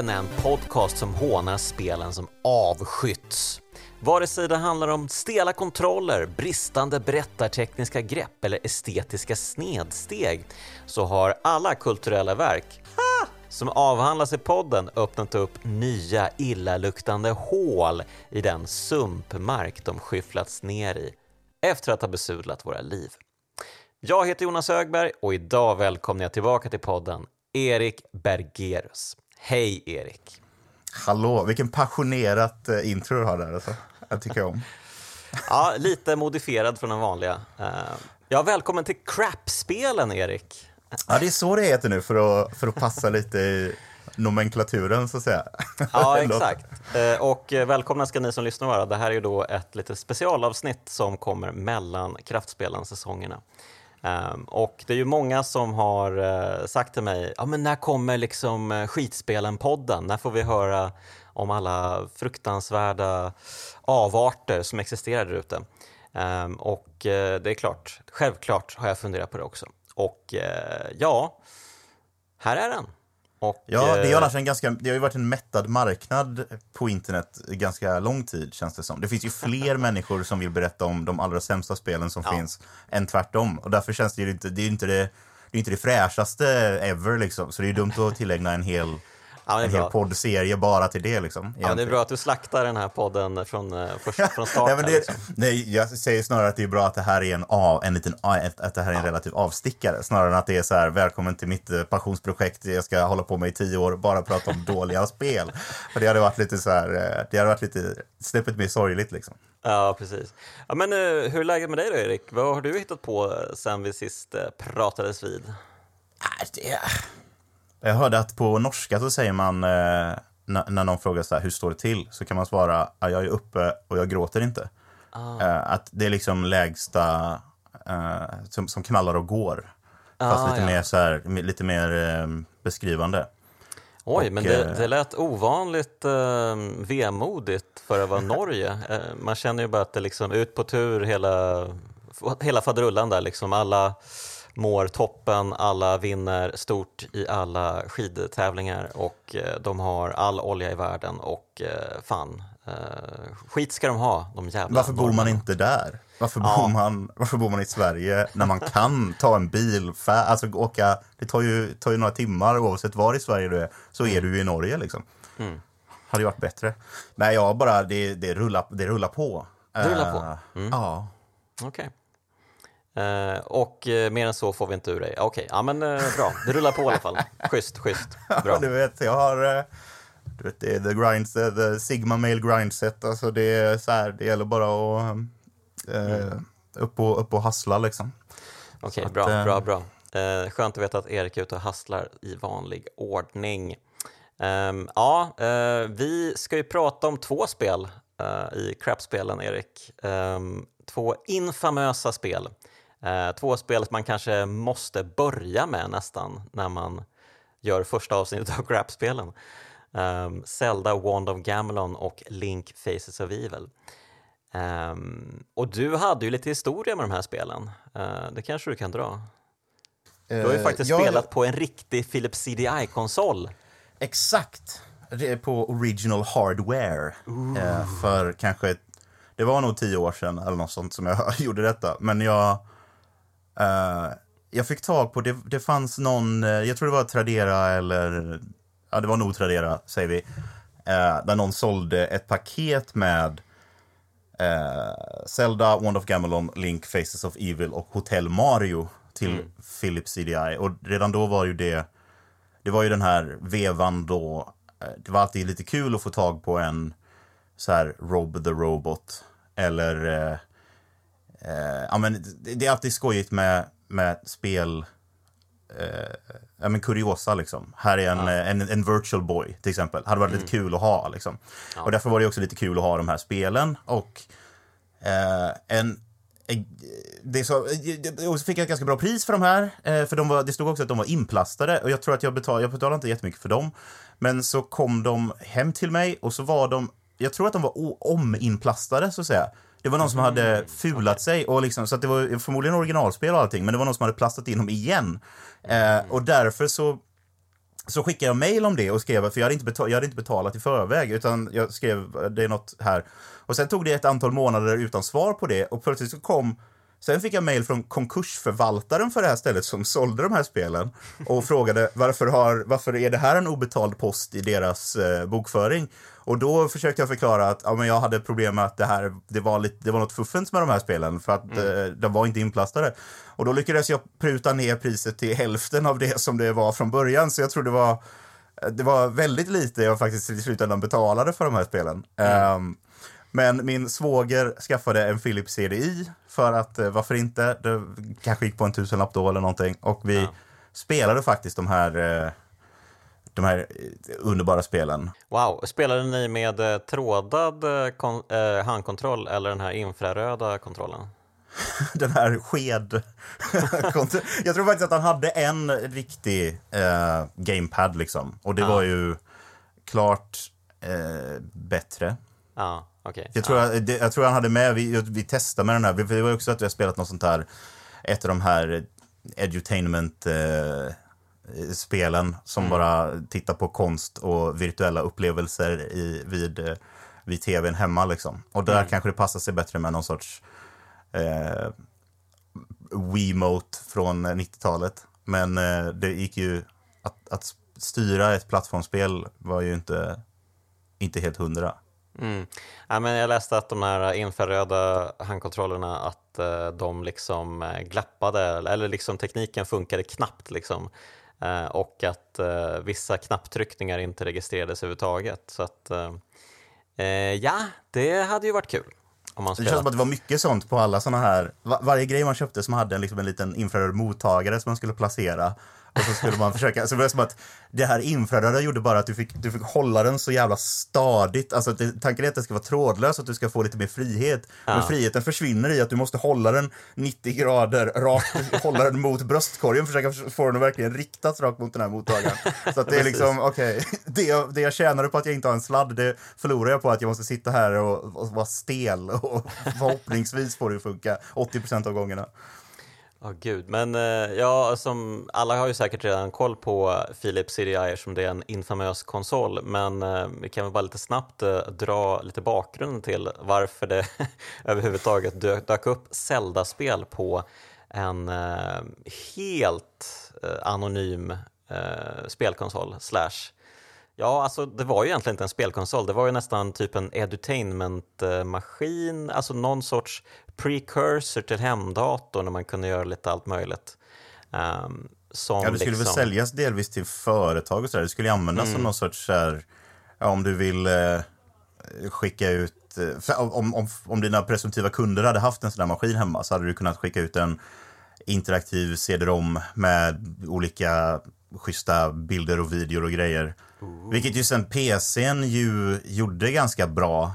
Spelen är en podcast som hånar spelen som avskytts. Vare sig det handlar om stela kontroller, bristande berättartekniska grepp eller estetiska snedsteg så har alla kulturella verk ha, som avhandlas i podden öppnat upp nya illaluktande hål i den sumpmark de skyfflats ner i efter att ha besudlat våra liv. Jag heter Jonas Högberg och idag välkomnar jag tillbaka till podden Erik Bergerus. Hej Erik! Hallå, vilken passionerat eh, intro du har där alltså. Jag tycker om. ja, lite modifierad från den vanliga. Uh, ja, välkommen till Crap-spelen Erik. Ja, det är så det heter nu för att, för att passa lite i nomenklaturen så att säga. Ja, exakt. Uh, och välkomna ska ni som lyssnar vara. Det här är ju då ett litet specialavsnitt som kommer mellan Kraftspelen-säsongerna. Um, och det är ju många som har uh, sagt till mig, ja men när kommer liksom uh, skitspelen-podden? När får vi höra om alla fruktansvärda avarter som existerar där ute? Um, och uh, det är klart, självklart har jag funderat på det också. Och ja, här är den. Och, ja, det är annars en ganska, det har ju varit en mättad marknad på internet ganska lång tid känns det som. Det finns ju fler människor som vill berätta om de allra sämsta spelen som ja. finns än tvärtom. Och därför känns det ju inte, det är inte det, det är inte det fräschaste ever liksom. Så det är ju dumt att tillägna en hel Ja, en hel poddserie bara till det. Liksom, ja, det är bra att du slaktar den här podden från, eh, från starten. nej, det, liksom. nej, jag säger snarare att det är bra att det här är en, av, en, liten, att det här är en ja. relativ avstickare. Snarare än att det är så här, välkommen till mitt eh, passionsprojekt, jag ska hålla på med i tio år, bara prata om dåliga spel. För det hade varit lite så här, eh, det hade varit lite snäppet mer sorgligt liksom. Ja, precis. Ja, men hur är läget med dig då, Erik? Vad har du hittat på sen vi sist pratades vid? Det jag hörde att på norska så säger man, eh, när, någon frågar så här, hur står det till? Så kan man svara, jag är uppe och jag gråter inte. Ah. Eh, att det är liksom lägsta eh, som, som knallar och går. Ah, Fast lite, ja. mer, så här, lite mer eh, beskrivande. Oj, och, men det, eh, det lät ovanligt eh, vemodigt för att vara Norge. Eh, man känner ju bara att det liksom ut på tur hela, hela faderullan där liksom. Alla mår toppen, alla vinner stort i alla skidtävlingar och eh, de har all olja i världen och eh, fan, eh, skit ska de ha, de jävla Varför bor man inte där? Varför, ja. bor man, varför bor man i Sverige när man kan ta en bil, alltså åka, det tar ju, tar ju några timmar oavsett var i Sverige du är, så är du ju i Norge liksom. Mm. Hade ju varit bättre. Nej, jag bara, det, det, rullar, det rullar på. Det rullar på? Mm. Ja. Okej. Okay. Uh, och uh, mer än så får vi inte ur dig. Okej, okay, ja men uh, bra. Det rullar på i alla fall. Schysst, schysst. Bra. du vet, jag har... Du vet, det är the, grind, the Sigma Mail grindset. Alltså det är så här, det gäller bara att mm. upp, och, upp och hassla liksom. Okej, okay, bra, bra, bra. skönt att veta att Erik är ute och hasslar i vanlig ordning. Um, ja, vi ska ju prata om två spel i Crap-spelen, Erik. Um, två infamösa spel. Eh, två spel som man kanske måste börja med nästan när man gör första avsnittet av Grap-spelen. Um, Zelda Wand of Gamelon och Link Faces of Evil. Um, och du hade ju lite historia med de här spelen. Uh, det kanske du kan dra? Du har ju eh, faktiskt uh, ja, spelat på en riktig Philips CDI-konsol. Exakt! Det är på original hardware. Uh, för kanske, det var nog tio år sedan eller något sånt som jag gjorde detta. Men jag Uh, jag fick tag på, det, det fanns någon, uh, jag tror det var Tradera eller, ja det var nog Tradera säger vi, uh, där någon sålde ett paket med Zelda, Wand of Gamelon, Link, Faces of Evil och Hotel Mario till mm. Philips CDI. Och redan då var ju det, det var ju den här vevan då, det var alltid lite kul att få tag på en så här Rob the Robot eller Eh, ja, men det är alltid skojigt med, med spel, eh, ja men kuriosa liksom. Här är en, ja. en, en, virtual boy till exempel. Hade varit mm. lite kul att ha liksom. Ja. Och därför var det också lite kul att ha de här spelen. Och eh, en det så, och så fick jag ett ganska bra pris för de här. Eh, för de var, det stod också att de var inplastade och jag tror att jag betalade, jag betalade inte jättemycket för dem. Men så kom de hem till mig och så var de, jag tror att de var ominplastade så att säga. Det var någon som hade fulat sig, och liksom, så att det var förmodligen originalspel och allting, men det var någon som hade plastat in dem igen. Eh, och därför så så skickade jag mail om det och skrev, för jag hade, inte betalat, jag hade inte betalat i förväg, utan jag skrev det är något här. Och sen tog det ett antal månader utan svar på det och plötsligt så kom Sen fick jag mail från konkursförvaltaren för det här stället som sålde de här spelen och frågade varför, har, varför är det här en obetald post i deras eh, bokföring? Och då försökte jag förklara att ja, men jag hade problem med att det, här, det, var, lite, det var något fuffens med de här spelen för att mm. eh, de var inte inplastade. Och då lyckades jag pruta ner priset till hälften av det som det var från början, så jag tror det var det var väldigt lite jag faktiskt i slutändan betalade för de här spelen. Mm. Um, men min svåger skaffade en Philips CDI för att, eh, varför inte? Det kanske gick på en tusenlapp då eller någonting. Och vi ja. spelade faktiskt de här eh, de här eh, underbara spelen. Wow, spelade ni med trådad handkontroll eller den här infraröda kontrollen? den här sked... jag tror faktiskt att han hade en riktig eh, gamepad liksom. Och det ja. var ju klart eh, bättre. Ja. Okay. Jag, tror ja. jag, det, jag tror han hade med, vi, vi testade med den här, det var också att vi har spelat något sånt här, ett av de här edutainment eh, spelen som mm. bara tittar på konst och virtuella upplevelser i, vid, eh, vid tvn hemma liksom. Och där mm. kanske det passar sig bättre med någon sorts eh, Wiimote från 90-talet. Men eh, det gick ju, att, att styra ett plattformsspel var ju inte, inte helt hundra. Mm. Ja, men jag läste att de här infraröda handkontrollerna att uh, de liksom uh, glappade, eller liksom tekniken funkade knappt liksom. Uh, och att vissa knapptryckningar inte registrerades överhuvudtaget. Så att, ja, det hade ju varit kul. Det känns som att det var mycket sånt på alla såna här, var, varje grej man köpte som hade en, liksom en liten infraröd mottagare som man skulle placera och så skulle man försöka, så det var som att det här infraröda gjorde bara att du fick, du fick hålla den så jävla stadigt. Alltså det, tanken är att det ska vara trådlös, att du ska få lite mer frihet. Ja. Men friheten försvinner i att du måste hålla den 90 grader rakt, hålla den mot bröstkorgen, försöka få den att verkligen riktas rakt mot den här mottagaren. Så att det är liksom, okej, okay, det, jag, det jag tjänade på att jag inte har en sladd, det förlorar jag på att jag måste sitta här och, och vara stel och förhoppningsvis får det funka 80% av gångerna. Ja, oh, gud. Men eh, ja, som alla har ju säkert redan koll på Philips CDI som det är en infamös konsol, men eh, vi kan väl bara lite snabbt eh, dra lite bakgrund till varför det överhuvudtaget dök, dök upp Zelda-spel på en helt anonym spelkonsol slash Ja, alltså det var ju egentligen inte en spelkonsol, det var ju nästan typ en edutainmentmaskin, alltså någon sorts precursor till hemdatorn när man kunde göra lite allt möjligt. Um, som ja, det skulle liksom... väl säljas delvis till företag och sådär. Det skulle ju användas mm. som någon sorts, här, ja, om du vill eh, skicka ut, eh, om, om, om dina presumtiva kunder hade haft en sån där maskin hemma så hade du kunnat skicka ut en interaktiv CD-ROM med olika schyssta bilder och videor och grejer. Ooh. Vilket ju sen PCn ju gjorde ganska bra.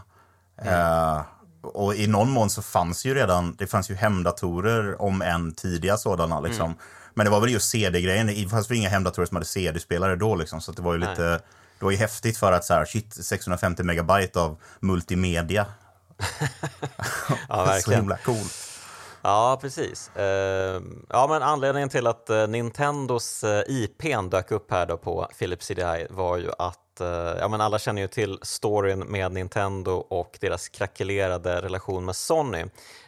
Mm. Uh, och i någon mån så fanns ju redan, det fanns ju hemdatorer om än tidiga sådana liksom. Mm. Men det var väl just CD-grejen, det fanns väl inga hemdatorer som hade CD-spelare då liksom. Så det var ju Nej. lite, det var ju häftigt för att så här, shit, 650 megabyte av multimedia. ja, verkligen. så himla coolt. Ja, precis. Ehm, ja, men anledningen till att eh, Nintendos eh, IP dök upp här då på Philips CDI var ju att eh, ja, men alla känner ju till storyn med Nintendo och deras krackelerade relation med Sony.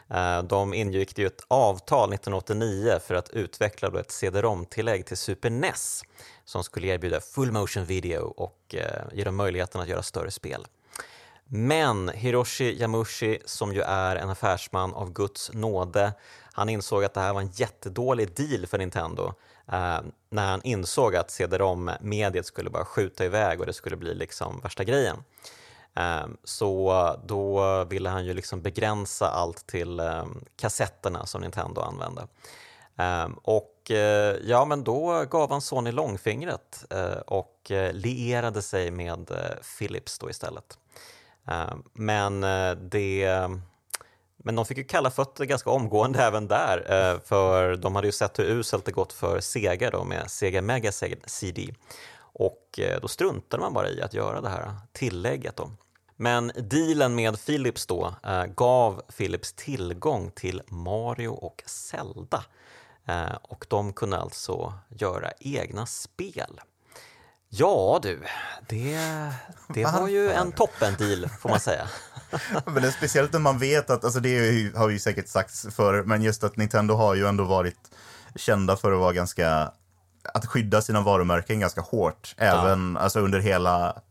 Ehm, de ingick ju ett avtal 1989 för att utveckla då ett CD-ROM-tillägg till Super NES som skulle erbjuda full motion video och ge dem möjligheten att göra större spel. Men Hiroshi Yamushi, som ju är en affärsman av Guds nåde, han insåg att det här var en jättedålig deal för Nintendo eh, när han insåg att CD-ROM-mediet skulle bara skjuta iväg och det skulle bli liksom värsta grejen. Eh, så då ville han ju liksom begränsa allt till eh, kassetterna som Nintendo använde. Eh, och eh, ja, men då gav han Sony långfingret eh, och eh, lierade sig med eh, Philips då istället. Eh, men, eh, det, men de fick ju kalla fötter ganska omgående även där, eh, för de hade ju sett hur uselt det gått för Sega då med Sega Mega CD. Och då struntade man bara i att göra det här tillägget. Då. Men dealen med Philips då gav Philips tillgång till Mario och Zelda och de kunde alltså göra egna spel. Ja du, det, det var ju en toppen-deal får man säga. men det är speciellt när man vet att, alltså det har ju säkert sagts förr, men just att Nintendo har ju ändå varit kända för att vara ganska, att skydda sina varumärken ganska hårt, även ja. alltså under hela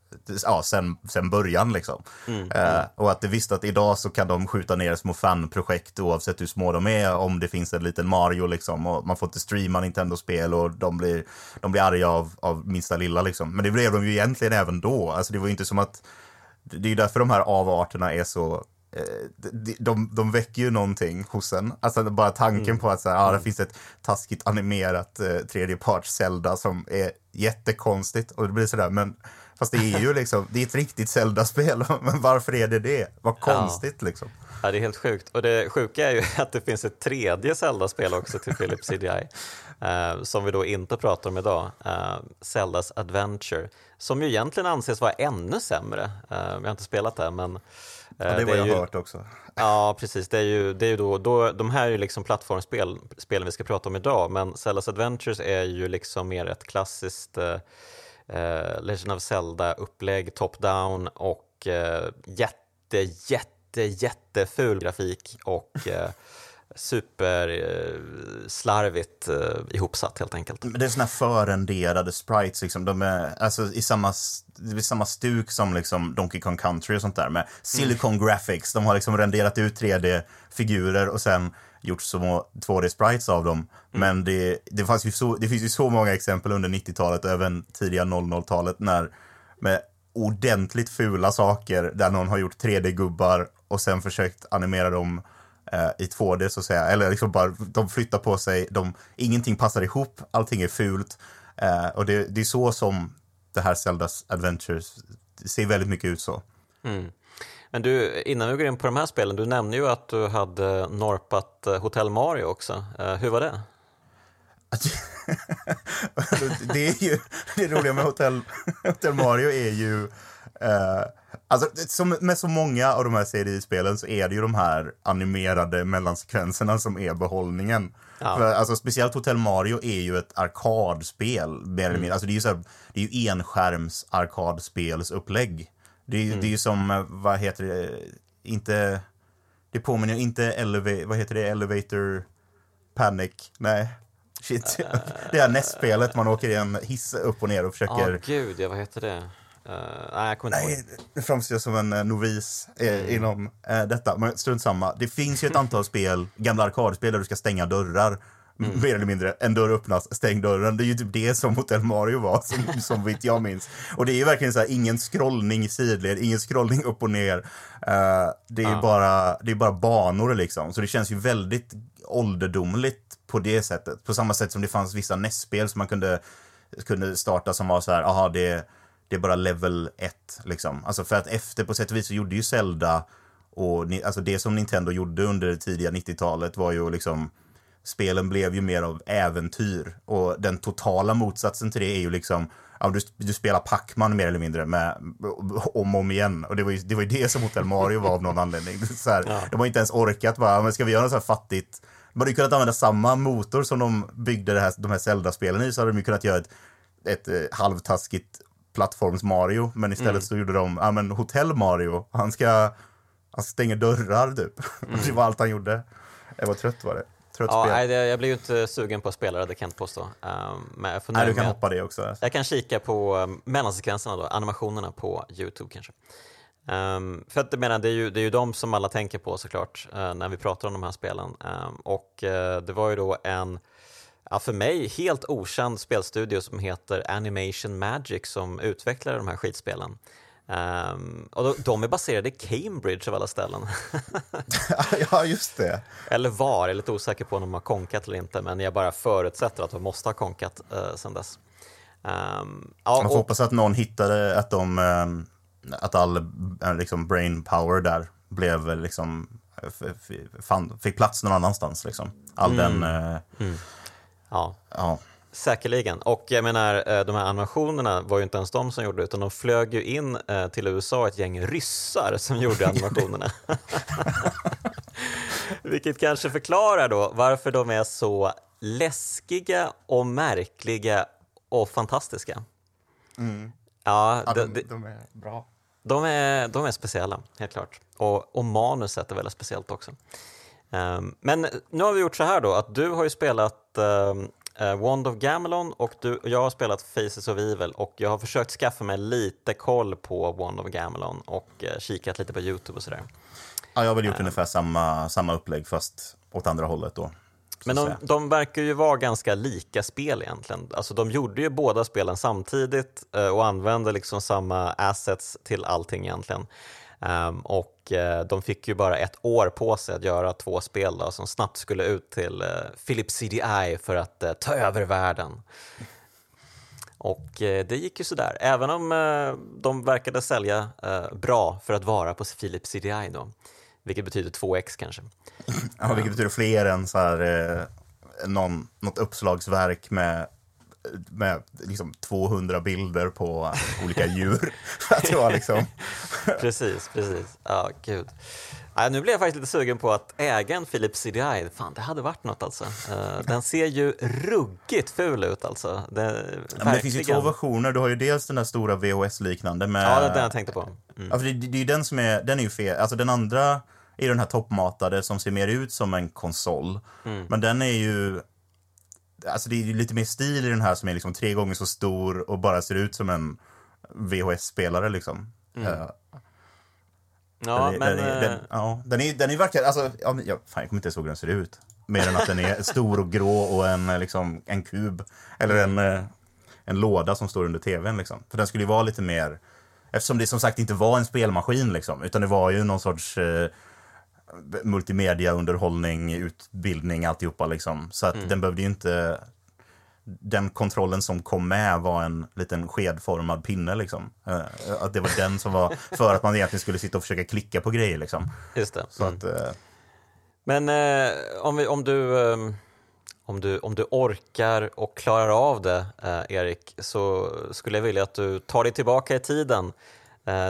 ja, sen, sen början liksom. Mm, eh, mm. och att det visste att idag så kan de skjuta ner små fanprojekt oavsett hur små de är, om det finns en liten Mario liksom, och man får inte streama Nintendo-spel och de blir, de blir arga av, av minsta lilla liksom. Men det blev de ju egentligen även då, alltså det var ju inte som att, det är ju därför de här avarterna är så eh, de, de, de väcker ju någonting hos en. Alltså bara tanken mm. på att så här, ah, det mm. finns ett taskigt animerat eh, tredjeparts Zelda som är jättekonstigt. Och det blir sådär, men Fast det är ju liksom, det är ett riktigt Zelda-spel, men varför är det det? Vad konstigt ja. liksom. Ja, det är helt sjukt. Och det sjuka är ju att det finns ett tredje Zelda-spel också till Philips CDI, eh, som vi då inte pratar om idag, eh, Zeldas Adventure, som ju egentligen anses vara ännu sämre. Eh, vi har inte spelat det, men Ja, det, det var jag ju, hört också. Ja, precis. Det är ju, det är ju då, då, de här är ju liksom plattformsspel, vi ska prata om idag, men Zeldas Adventures är ju liksom mer ett klassiskt eh, Legend of Zelda-upplägg, top-down och eh, jätte, jätte, jätteful grafik och eh, superslarvigt eh, eh, ihopsatt helt enkelt. Det är såna förrenderade sprites, liksom. de är alltså, i samma, i samma stuk som liksom Donkey Kong Country och sånt där med Silicon mm. Graphics. De har liksom renderat ut 3D-figurer och sen gjort små 2D-sprites av dem. Mm. Men det, det, fanns ju så, det finns ju så många exempel under 90-talet och även tidiga 00-talet när med ordentligt fula saker där någon har gjort 3D-gubbar och sen försökt animera dem eh, i 2D så att säga. Eller liksom bara, de flyttar på sig, de, ingenting passar ihop, allting är fult. Eh, och det, det är så som det här Zeldas Adventures ser väldigt mycket ut så. Mm. Men du, innan vi går in på de här spelen, du nämnde ju att du hade norpat eh, Hotel Mario också. Uh, hur var det? det är ju, det roliga med Hotel, Hotel Mario är ju, uh, alltså som med så många av de här CDI-spelen så är det ju de här animerade mellansekvenserna som är behållningen. Ja. För, alltså, speciellt Hotel Mario är ju ett arkadspel, mer eller mm. mindre. Alltså, det är ju, så här, det är ju enskärms arkadspelsupplägg. Det, mm. det är ju som, eh, vad heter det, inte, det påminner inte eleva, vad heter det, Elevator Panic, nej. Shit. Uh, det här nästspelet, man åker i en hiss upp och ner och försöker... Ja, oh, gud, ja, vad heter det? Uh, nej, jag kommer inte Nej, det framstår jag som en uh, novis mm. inom detta, men strunt samma. Det finns ju ett antal spel, gamla arkadspel där du ska stänga dörrar Mm. Mer eller mindre. En dörr öppnas, stäng dörren. Det är ju typ det som Hotel Mario var, som, som vitt jag minns. Och det är ju verkligen så här, ingen scrollning sidled, ingen scrollning upp och ner. Uh, det är ja. bara, det är bara banor liksom. Så det känns ju väldigt ålderdomligt på det sättet. På samma sätt som det fanns vissa NES-spel som man kunde, kunde starta som var så här, aha, det, det är bara level 1 liksom. Alltså för att efter, på sätt och vis så gjorde ju Zelda och alltså det som Nintendo gjorde under det tidiga 90-talet var ju liksom spelen blev ju mer av äventyr. Och den totala motsatsen till det är ju liksom, ja, du, du spelar Pac-Man mer eller mindre med, om och om igen. Och det var ju det, var ju det som Hotel Mario var av någon anledning. Så här, ja. De har inte ens orkat bara, men ska vi göra något så här fattigt? De hade ju kunnat använda samma motor som de byggde det här, de här Zelda-spelen i, så hade de ju kunnat göra ett, ett, ett eh, halvtaskigt plattforms-Mario. Men istället mm. så gjorde de, ja men Hotel Mario, han ska, han stänger dörrar typ. Mm. det var allt han gjorde. Jag var trött var det. Trött ja, nej, jag blir ju inte sugen på att spela det, det kan jag inte påstå. Um, men jag nej, du kan hoppa det också. Jag kan kika på um, mellansekvenserna, då, animationerna på Youtube kanske. Um, för att, jag menar, det, är ju, det är ju de som alla tänker på såklart uh, när vi pratar om de här spelen. Um, och uh, det var ju då en, ja, för mig, helt okänd spelstudio som heter Animation Magic som utvecklade de här skitspelen. Um, och de, de är baserade i Cambridge av alla ställen. ja, just det. Eller var, jag är lite osäker på om de har konkat eller inte, men jag bara förutsätter att de måste ha konkat uh, sedan dess. Um, ja, Man får och... hoppas att någon hittade att de, um, att all uh, liksom brain power där blev liksom, fann, fick plats någon annanstans liksom. All mm. den... Uh, mm. Ja. ja. Säkerligen. Och jag menar, eh, de här animationerna var ju inte ens de som gjorde det, utan de flög ju in eh, till USA ett gäng ryssar som gjorde animationerna. Vilket kanske förklarar då varför de är så läskiga och märkliga och fantastiska. Mm. Ja, Ja, de, det, de är bra. de, är, de är speciella, helt klart. Och, och manuset är väldigt speciellt också. Ehm, men nu har vi gjort så här då, att du har ju spelat um, Wand of Gamelon och, du, jag har spelat Faces of Evil och jag har försökt skaffa mig lite koll på Wand of Gamelon och uh, kikat lite på Youtube och sådär. Ja, jag har väl gjort ungefär samma, samma upplägg fast åt andra hållet då. Men de, de verkar ju vara ganska lika spel egentligen. Alltså de gjorde ju båda spelen samtidigt eh, och använde liksom samma assets till allting egentligen. Ehm, och eh, de fick ju bara ett år på sig att göra två spel då, som snabbt skulle ut till uh, Philips CDI för att eh, ta över världen. Och det gick ju sådär, även om de verkade sälja bra för att vara på Philips CDI då. Vilket betyder 2x kanske. Ja, vilket betyder fler än så här, eh, någon, något uppslagsverk med, med liksom 200 bilder på olika djur. att det var liksom... precis, precis. Ja, gud. Ja, nu blir jag faktiskt lite sugen på att äga en Philips CDI. Fan, det hade varit något alltså. Eh, den ser ju ruggigt ful ut alltså. Det, Ja, men det finns ju två versioner. Du har ju dels den där stora VHS-liknande med... Ja, det är den jag tänkte på. Mm. För det, det är ju den som är, den är ju fel. Alltså den andra är den här toppmatade som ser mer ut som en konsol. Mm. Men den är ju, alltså det är ju lite mer stil i den här som är liksom tre gånger så stor och bara ser ut som en VHS-spelare liksom. Mm. Eh, Ja, den, men... den, är, eh, den, ja, den är, den är verkligen, alltså, ja, men, ja, fan, jag kommer inte ens ihåg hur den ser ut. Mer än att den är stor och grå och en, eh, liksom, en kub. Eller en, eh, en låda som står under tvn. Liksom. För den skulle ju vara lite mer, eftersom det som sagt inte var en spelmaskin, liksom, utan det var ju någon sorts eh, multimedia, underhållning, utbildning, alltihopa. Liksom. Så att den behövde ju inte... Den kontrollen som kom med var en liten skedformad pinne. Liksom. Eh, att det var den som var för att man egentligen skulle sitta och försöka klicka på grejer. Liksom. Just det. Så Mm. att, eh, Men eh, om, vi, om, du, eh, om, du, om du orkar och klarar av det, eh, Erik, så skulle jag vilja att du tar dig tillbaka i tiden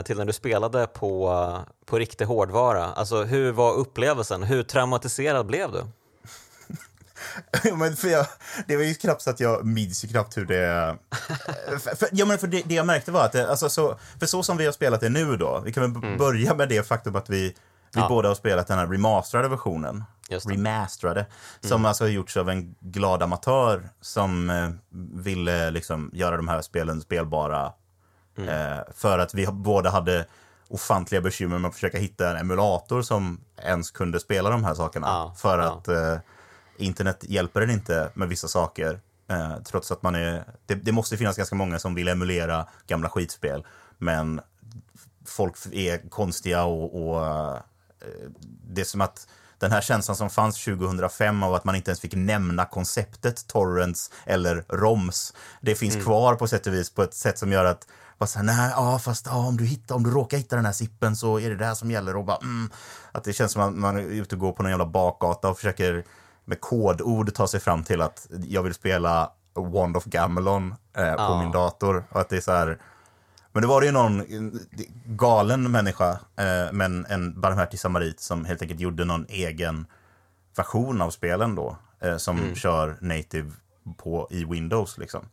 till när du spelade på, på riktig hårdvara. Alltså, hur var upplevelsen? Hur traumatiserad blev du? men för jag, det var ju knappt så att jag minns ju knappt hur det... för, för, ja, men för det, det jag märkte var att, det, alltså, så, för så som vi har spelat det nu då, vi kan väl b- börja med det faktum att vi, vi Mm. Ja. båda har spelat den här remasterade versionen. Remasterade. Som alltså har gjorts av en glad amatör som eh, ville liksom göra de här spelen spelbara. Mm. Eh, för att vi båda hade ofantliga bekymmer med att försöka hitta en emulator som ens kunde spela de här sakerna. Ja, för ja. att eh, internet hjälper en inte med vissa saker. Eh, trots att man är... Det, det måste finnas ganska många som vill emulera gamla skitspel. Men folk är konstiga och, och eh, det är som att den här känslan som fanns 2005 av att man inte ens fick nämna konceptet torrents eller roms. Det finns kvar på sätt och vis på ett sätt som gör att bara så här, nej, ja, fast ja, om, du hittar, om du råkar hitta den här sippen så är det det här som gäller. Och bara, mm, att det känns som att man är ute och går på någon jävla bakgata och försöker med kodord ta sig fram till att jag vill spela Wand of Gamelon eh, på Ja. min dator. Och att det är så här, men det var det ju någon en galen människa, eh, men en barmhärtig samarit som helt enkelt gjorde någon egen version av spelen då, eh, som Mm. kör native på, i Windows liksom.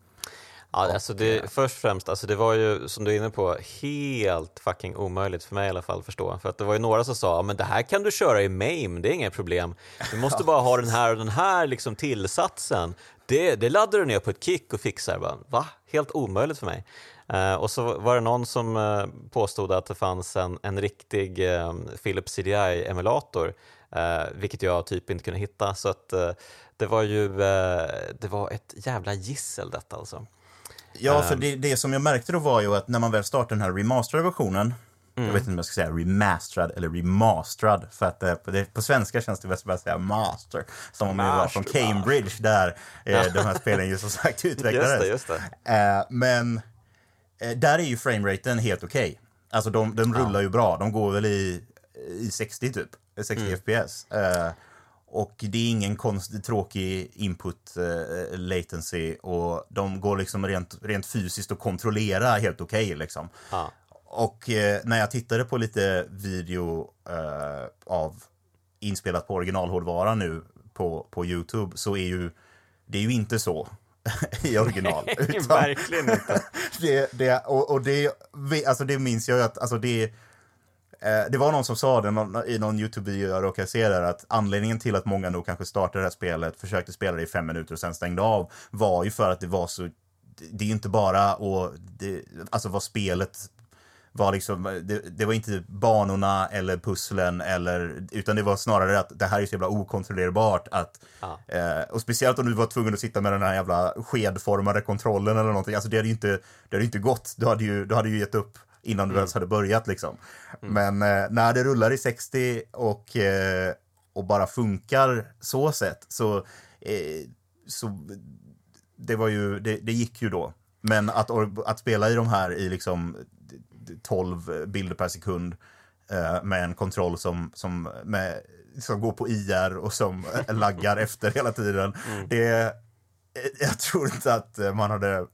Ja, alltså det, först och främst, alltså det var ju som du är inne på helt fucking omöjligt för mig i alla fall att förstå. För att det var ju några som sa, "Ja, men det här kan du köra i MAME, det är inga problem. Du måste bara ha den här och den här liksom tillsatsen. Det, det laddar du ner på ett kick och fixar. Bara, Va? Helt omöjligt för mig. Eh, och så var det någon som eh, påstod att det fanns en, en riktig eh, Philips CDI-emulator, eh, vilket jag typ inte kunde hitta. Så att eh, det var ju eh, det var ett jävla gissel detta alltså. Ja, Ehm. för det, det som jag märkte då var ju att när man väl startade den här remasterade versionen, Mm. jag vet inte om jag ska säga remasterad eller remasterad, för att eh, på, det, på svenska känns det bäst att säga master, som om det var från Cambridge där eh, de här spelen ju som sagt utvecklades. Just det, just det. Eh, men eh, där är ju frameraten helt okej. Alltså de, de rullar ju bra. De går väl i, i 60 typ. 60 fps. Och det är ingen konstig, tråkig input eh, latency. Och de går liksom rent, rent fysiskt att kontrollera helt okej liksom. Ja. Och eh, när jag tittade på lite video eh, av inspelat på originalhårdvara nu på, på Youtube så är ju det är ju inte så. i original. Utan, Verkligen inte. det, det, och, och det, alltså det minns jag ju att alltså det, det var någon som sa det i någon YouTube-video jag råkade se där att anledningen till att många nog kanske startade det här spelet, försökte spela det i fem minuter och sen stängde av, var ju för att det var så det är inte bara och det, alltså vad spelet var liksom, det, det, var inte banorna eller pusslen eller, utan det var snarare att det här är så jävla okontrollerbart att, eh, och speciellt om du var tvungen att sitta med den här jävla skedformade kontrollen eller någonting, alltså det hade ju inte, det hade inte gått, du hade ju, du hade ju gett upp innan du mm. ens hade börjat liksom. Mm. Men eh, när det rullar i 60 och, eh, och bara funkar så sett så, eh, så det var ju, det, det gick ju då. Men att, att spela i de här i liksom 12 bilder per sekund eh, med en kontroll som, som, med, som går på IR och som laggar efter hela tiden. Mm. Det, jag tror inte att man hade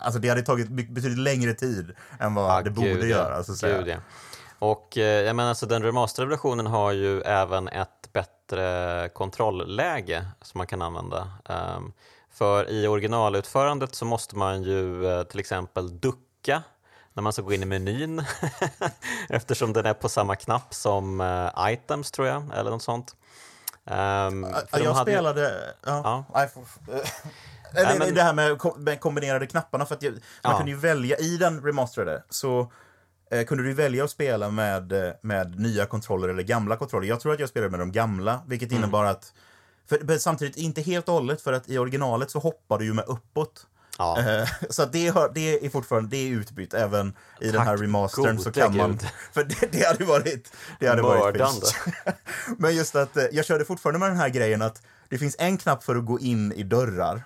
Alltså det hade tagit betydligt längre tid än vad ah, det borde gud, göra. Alltså, gud, ja. Och eh, jag menar, alltså, den remasterade versionen har ju även ett bättre kontrollläge som man kan använda. Um, för i originalutförandet så måste man ju uh, till exempel ducka när man ska gå in i menyn eftersom den är på samma knapp som uh, items tror jag, eller något sånt. Um, jag spelade... Ju... Ja, ja. Eller men... det här med, kombinerade knapparna, för att man ja. kunde ju välja, i den remasterade, så eh, kunde du välja att spela med, eh, med nya kontroller eller gamla kontroller. Jag tror att jag spelade med de gamla, vilket mm. innebar att, för, samtidigt inte helt och hållet, för att i originalet så hoppar du ju med uppåt. Ja. Eh, så det, har, det är fortfarande det är utbytt även i Tack den här remastern. Så kan man, för det, det hade varit det hade varit Men just att eh, jag körde fortfarande med den här grejen att det finns en knapp för att gå in i dörrar.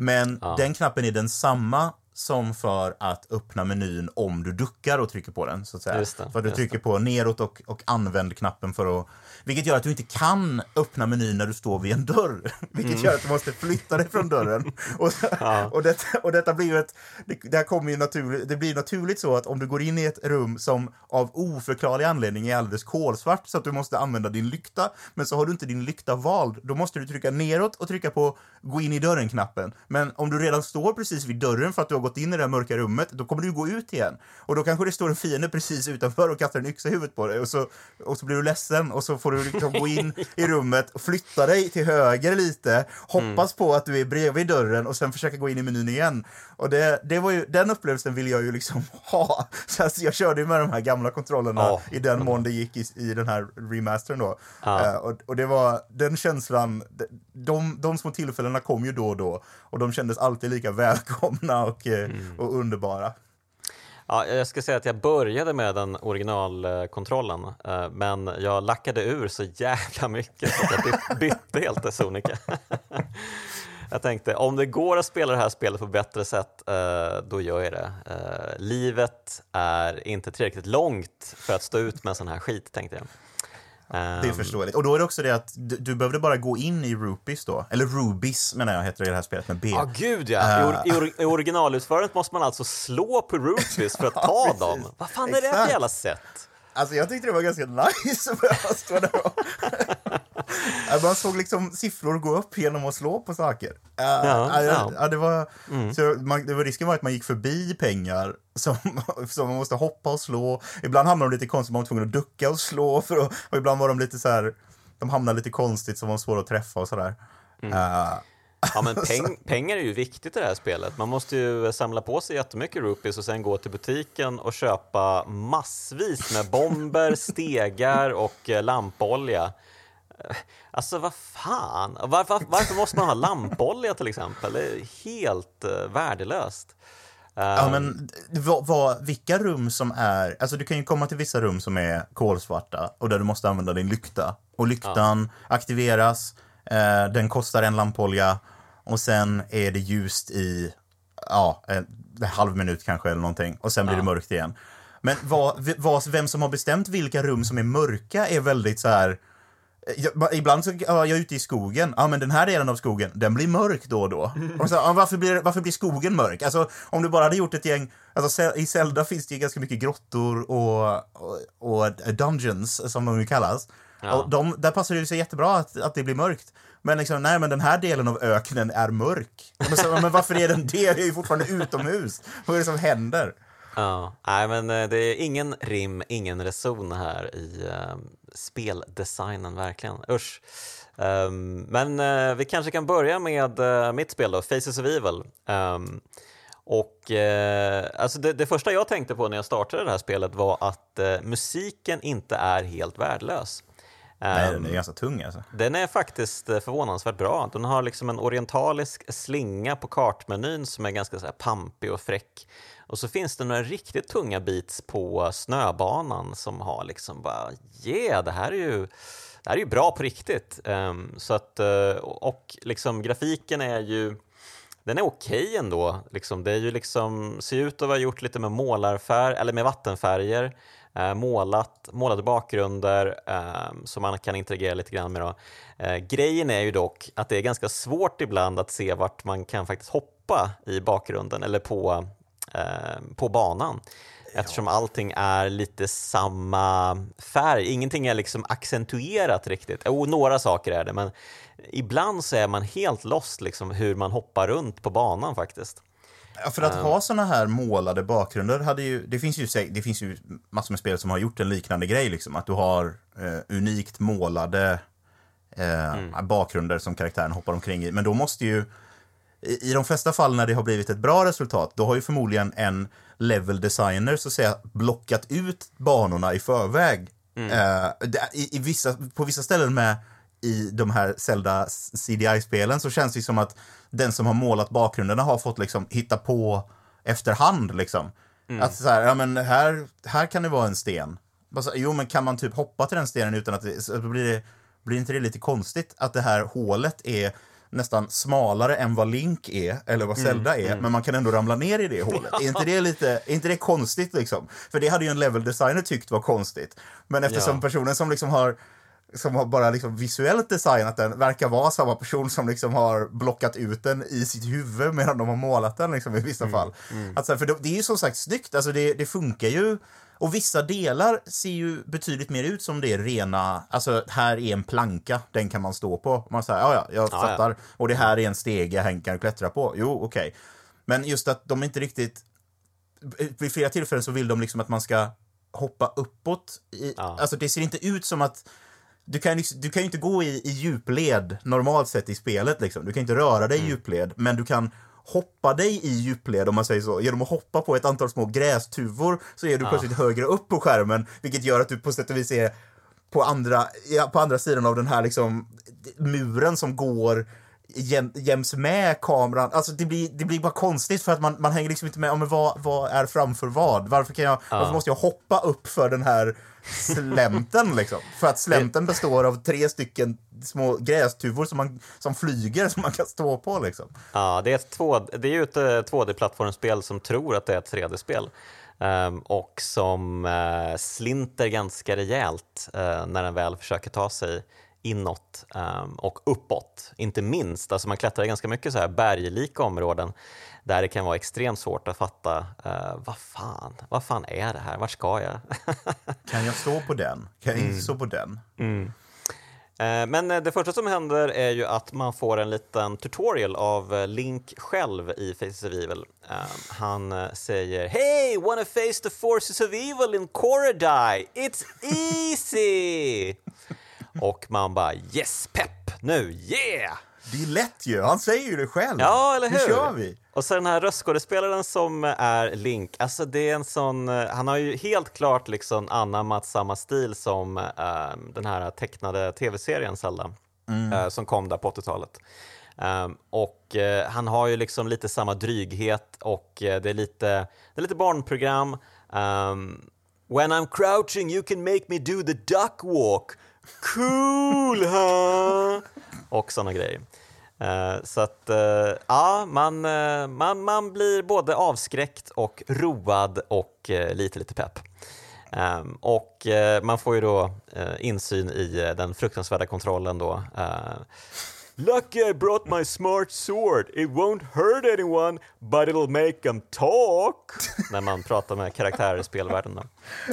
Men ja. den knappen är densamma som för att öppna menyn om du duckar och trycker på den. så att säga. Det, för du trycker det. på neråt och, och använd knappen för att vilket gör att du inte kan öppna menyn när du står vid en dörr. Vilket mm. gör att du måste flytta dig från dörren. Och, ja. och, detta, och detta blir ju ett... Det, det, kommer ju naturligt, det blir naturligt så att om du går in i ett rum som av oförklarlig anledning är alldeles kolsvart så att du måste använda din lykta, men så har du inte din lykta vald, då måste du trycka neråt och trycka på gå in i dörren-knappen. Men om du redan står precis vid dörren för att du har gått in i det mörka rummet, då kommer du gå ut igen. Och då kanske det står en fiende precis utanför och kastar en yxa i huvudet på dig och så, och så blir du ledsen och så får du liksom gå in i rummet, flytta dig till höger lite, hoppas mm. på att du är bredvid dörren och sen försöka gå in i menyn igen. Och det, det var ju, den upplevelsen vill jag ju liksom ha. Så alltså, jag körde ju med de här gamla kontrollerna oh. i den mån det gick i, i den här remastern då. Ah. Uh, och, och, det var den känslan, de, de små tillfällena kom ju då och då och de kändes alltid lika välkomna och, eh, mm. och underbara. Ja, jag ska säga att jag började med den originalkontrollen eh, men jag lackade ur så jävla mycket så att jag bytte helt till Sonica. Jag tänkte om det går att spela det här spelet på bättre sätt, eh, då gör jag det. Eh, livet är inte tillräckligt långt för att stå ut med sån här skit, tänkte jag. Det är ehm. förståeligt. Och då är det också det att du, du behövde bara gå in i Rupees då. Eller Rubies menar jag heter det i det här spelet med B. Ja, ah, gud ja. Uh. I, or, I originalutförandet måste man alltså slå på Rupees för att ta ja, dem. Vad fan är Exakt. det för jävla sätt? Alltså jag tyckte det var ganska nice att stå där och... Man såg liksom siffror gå upp genom att slå på saker. Ja, ja. ja, det, var, mm. så man, det var risken var att man gick förbi pengar som, som man måste hoppa och slå. Ibland hamnade de lite konstigt, man var tvungen att ducka och slå. För att, och ibland var de lite så här, de hamnade lite konstigt som var svåra att träffa och sådär. Mm. Uh, Ja, men peng, pengar är ju viktigt i det här spelet. Man måste ju samla på sig jättemycket rupees och sen gå till butiken och köpa massvis med bomber, stegar och eh, lampolja. Eh, alltså vad fan, varför, varför måste man ha lampolja till exempel? Det är helt uh, värdelöst. Ja, men vad, vad, vilka rum som är... Alltså du kan ju komma till vissa rum som är kolsvarta och där du måste använda din lykta. Och lyktan ja. aktiveras, eh, den kostar en lampolja och sen är det ljust i ja, en, en halv minut kanske eller någonting och sen blir ja. det mörkt igen. Men vad, vad, vem som har bestämt vilka rum som är mörka är väldigt så här jag, ibland så ja, jag är ute i skogen, ja men den här delen av skogen, den blir mörk då och då. Och så, ja, varför, blir, varför blir skogen mörk? Alltså om du bara hade gjort ett gäng, alltså i Zelda finns det ju ganska mycket grottor och, och, och dungeons som de ju kallas. Ja. Och de, där passar det sig jättebra att, att det blir mörkt. Men liksom, nej men den här delen av öknen är mörk. Men, så, men varför är den det? Det är ju fortfarande utomhus. Vad är det som händer? Ja, nej men eh, det är ingen rim, ingen reson här i uh, speldesignen verkligen. Usch. Um, men uh, vi kanske kan börja med uh, mitt spel då, Faces of Evil. Um, och eh, alltså det, det, första jag tänkte på när jag startade det här spelet var att eh, musiken inte är helt värdelös. Nej, den är ehm, ganska tung alltså. Den är faktiskt eh, förvånansvärt bra. Den har liksom en orientalisk slinga på kartmenyn som är ganska så här pampig och fräck. Och så finns det några riktigt tunga beats på snöbanan som har liksom bara yeah, det här är ju det här är ju bra på riktigt. Um, så att, uh, och liksom grafiken är ju den är okej okay ändå. Liksom, det är ju liksom, ser ut att vara gjort lite med målarfärg, eller med vattenfärger. Eh, målat, målade bakgrunder eh, som man kan interagera lite grann med. Eh, grejen är ju dock att det är ganska svårt ibland att se vart man kan faktiskt hoppa i bakgrunden eller på, eh, på banan eftersom allting är lite samma färg. Ingenting är liksom accentuerat riktigt. Jo, några saker är det, men ibland så är man helt lost liksom hur man hoppar runt på banan faktiskt. Ja, för att um. ha såna här målade bakgrunder hade ju, det finns ju, det finns ju massor med spel som har gjort en liknande grej liksom, att du har eh, unikt målade eh, mm. bakgrunder som karaktären hoppar omkring i, men då måste ju i, i de flesta fall när det har blivit ett bra resultat, då har ju förmodligen en level designer så att säga blockat ut banorna i förväg. Mm. Eh, i, i vissa, på vissa ställen med i de här Zelda CDI-spelen så känns det som att den som har målat bakgrunderna har fått liksom hitta på efterhand liksom. Mm. Att så här, ja men här, här kan det vara en sten. Alltså, jo men kan man typ hoppa till den stenen utan att det, så blir det, blir inte det lite konstigt att det här hålet är nästan smalare än vad Link är, eller vad mm, Zelda mm, är, mm. men man kan ändå ramla ner i det hålet. är, inte det lite, är inte det konstigt liksom? För det hade ju en level designer tyckt var konstigt. Men eftersom ja. personen som liksom har som har bara liksom visuellt designat den verkar vara samma person som liksom har blockat ut den i sitt huvud medan de har målat den liksom, i vissa mm, fall. Mm. Alltså, för det, det, är ju som sagt snyggt, alltså det, det funkar ju. Och vissa delar ser ju betydligt mer ut som det är rena, alltså här är en planka, den kan man stå på. Man säger, ja ja, jag ja, fattar. Ja. Och det här är en stege jag kan klättra på. Jo, okej. Okay. Men just att de inte riktigt, vid flera tillfällen så vill de liksom att man ska hoppa uppåt. I, ja. Alltså det ser inte ut som att du kan, liksom, du kan ju inte gå i, i djupled normalt sett i spelet. Liksom. Du kan inte röra dig i mm. djupled, men du kan hoppa dig i djupled om man säger så. Genom att hoppa på ett antal små grästuvor så är du ja. plötsligt högre upp på skärmen, vilket gör att du på sätt och vis är på andra, ja, på andra sidan av den här liksom muren som går jäm, jäms med kameran. Alltså det blir, det blir bara konstigt för att man, man hänger liksom inte med. men vad, vad är framför vad? Varför, kan jag, ja. varför måste jag hoppa upp för den här slänten liksom? För att slänten består av tre stycken små grästuvor som, man, som flyger som man kan stå på liksom. Ja, det är, ett två, det är ju ett 2D-plattformsspel eh, som tror att det är ett 3D-spel. Um, ehm, och som uh, slinter ganska rejält uh, när den väl försöker ta sig inåt um, och uppåt, inte minst. Alltså man klättrar i ganska mycket så här berglika områden där det kan vara extremt svårt att fatta uh, vad fan, vad fan är det här, vart ska jag? kan jag stå på den? Kan jag inte mm. stå på den? Mm. Eh, men eh, det första som händer är ju att man får en liten tutorial av Link själv i Faces of Evil. Han säger Hey, wanna face the forces of evil in Korodai? It's easy! Och man bara yes, pepp, nu, yeah! Det är lätt ju, han säger ju det själv. Ja, eller hur? Nu kör vi! Och så den här röstskådespelaren som är Link, alltså det är en sån, eh, han har ju helt klart liksom anammat samma stil som äh, den här tecknade tv-serien Zelda, mm. äh, som kom där på 80-talet. Um, ehm, och uh, han har ju liksom lite samma dryghet och uh, det, är lite, det är lite barnprogram. Um, When I'm crouching you can make me do the duck walk. Cool, huh? Och såna grejer. Eh, så att, eh, ja, man, eh, man, man blir både avskräckt och road och lite, lite pepp. Ehm, och man får ju då insyn i den fruktansvärda kontrollen då. Lucky I brought my smart sword. It won't hurt anyone, but it'll make them talk. När man pratar med karaktärer i spelvärlden. Då.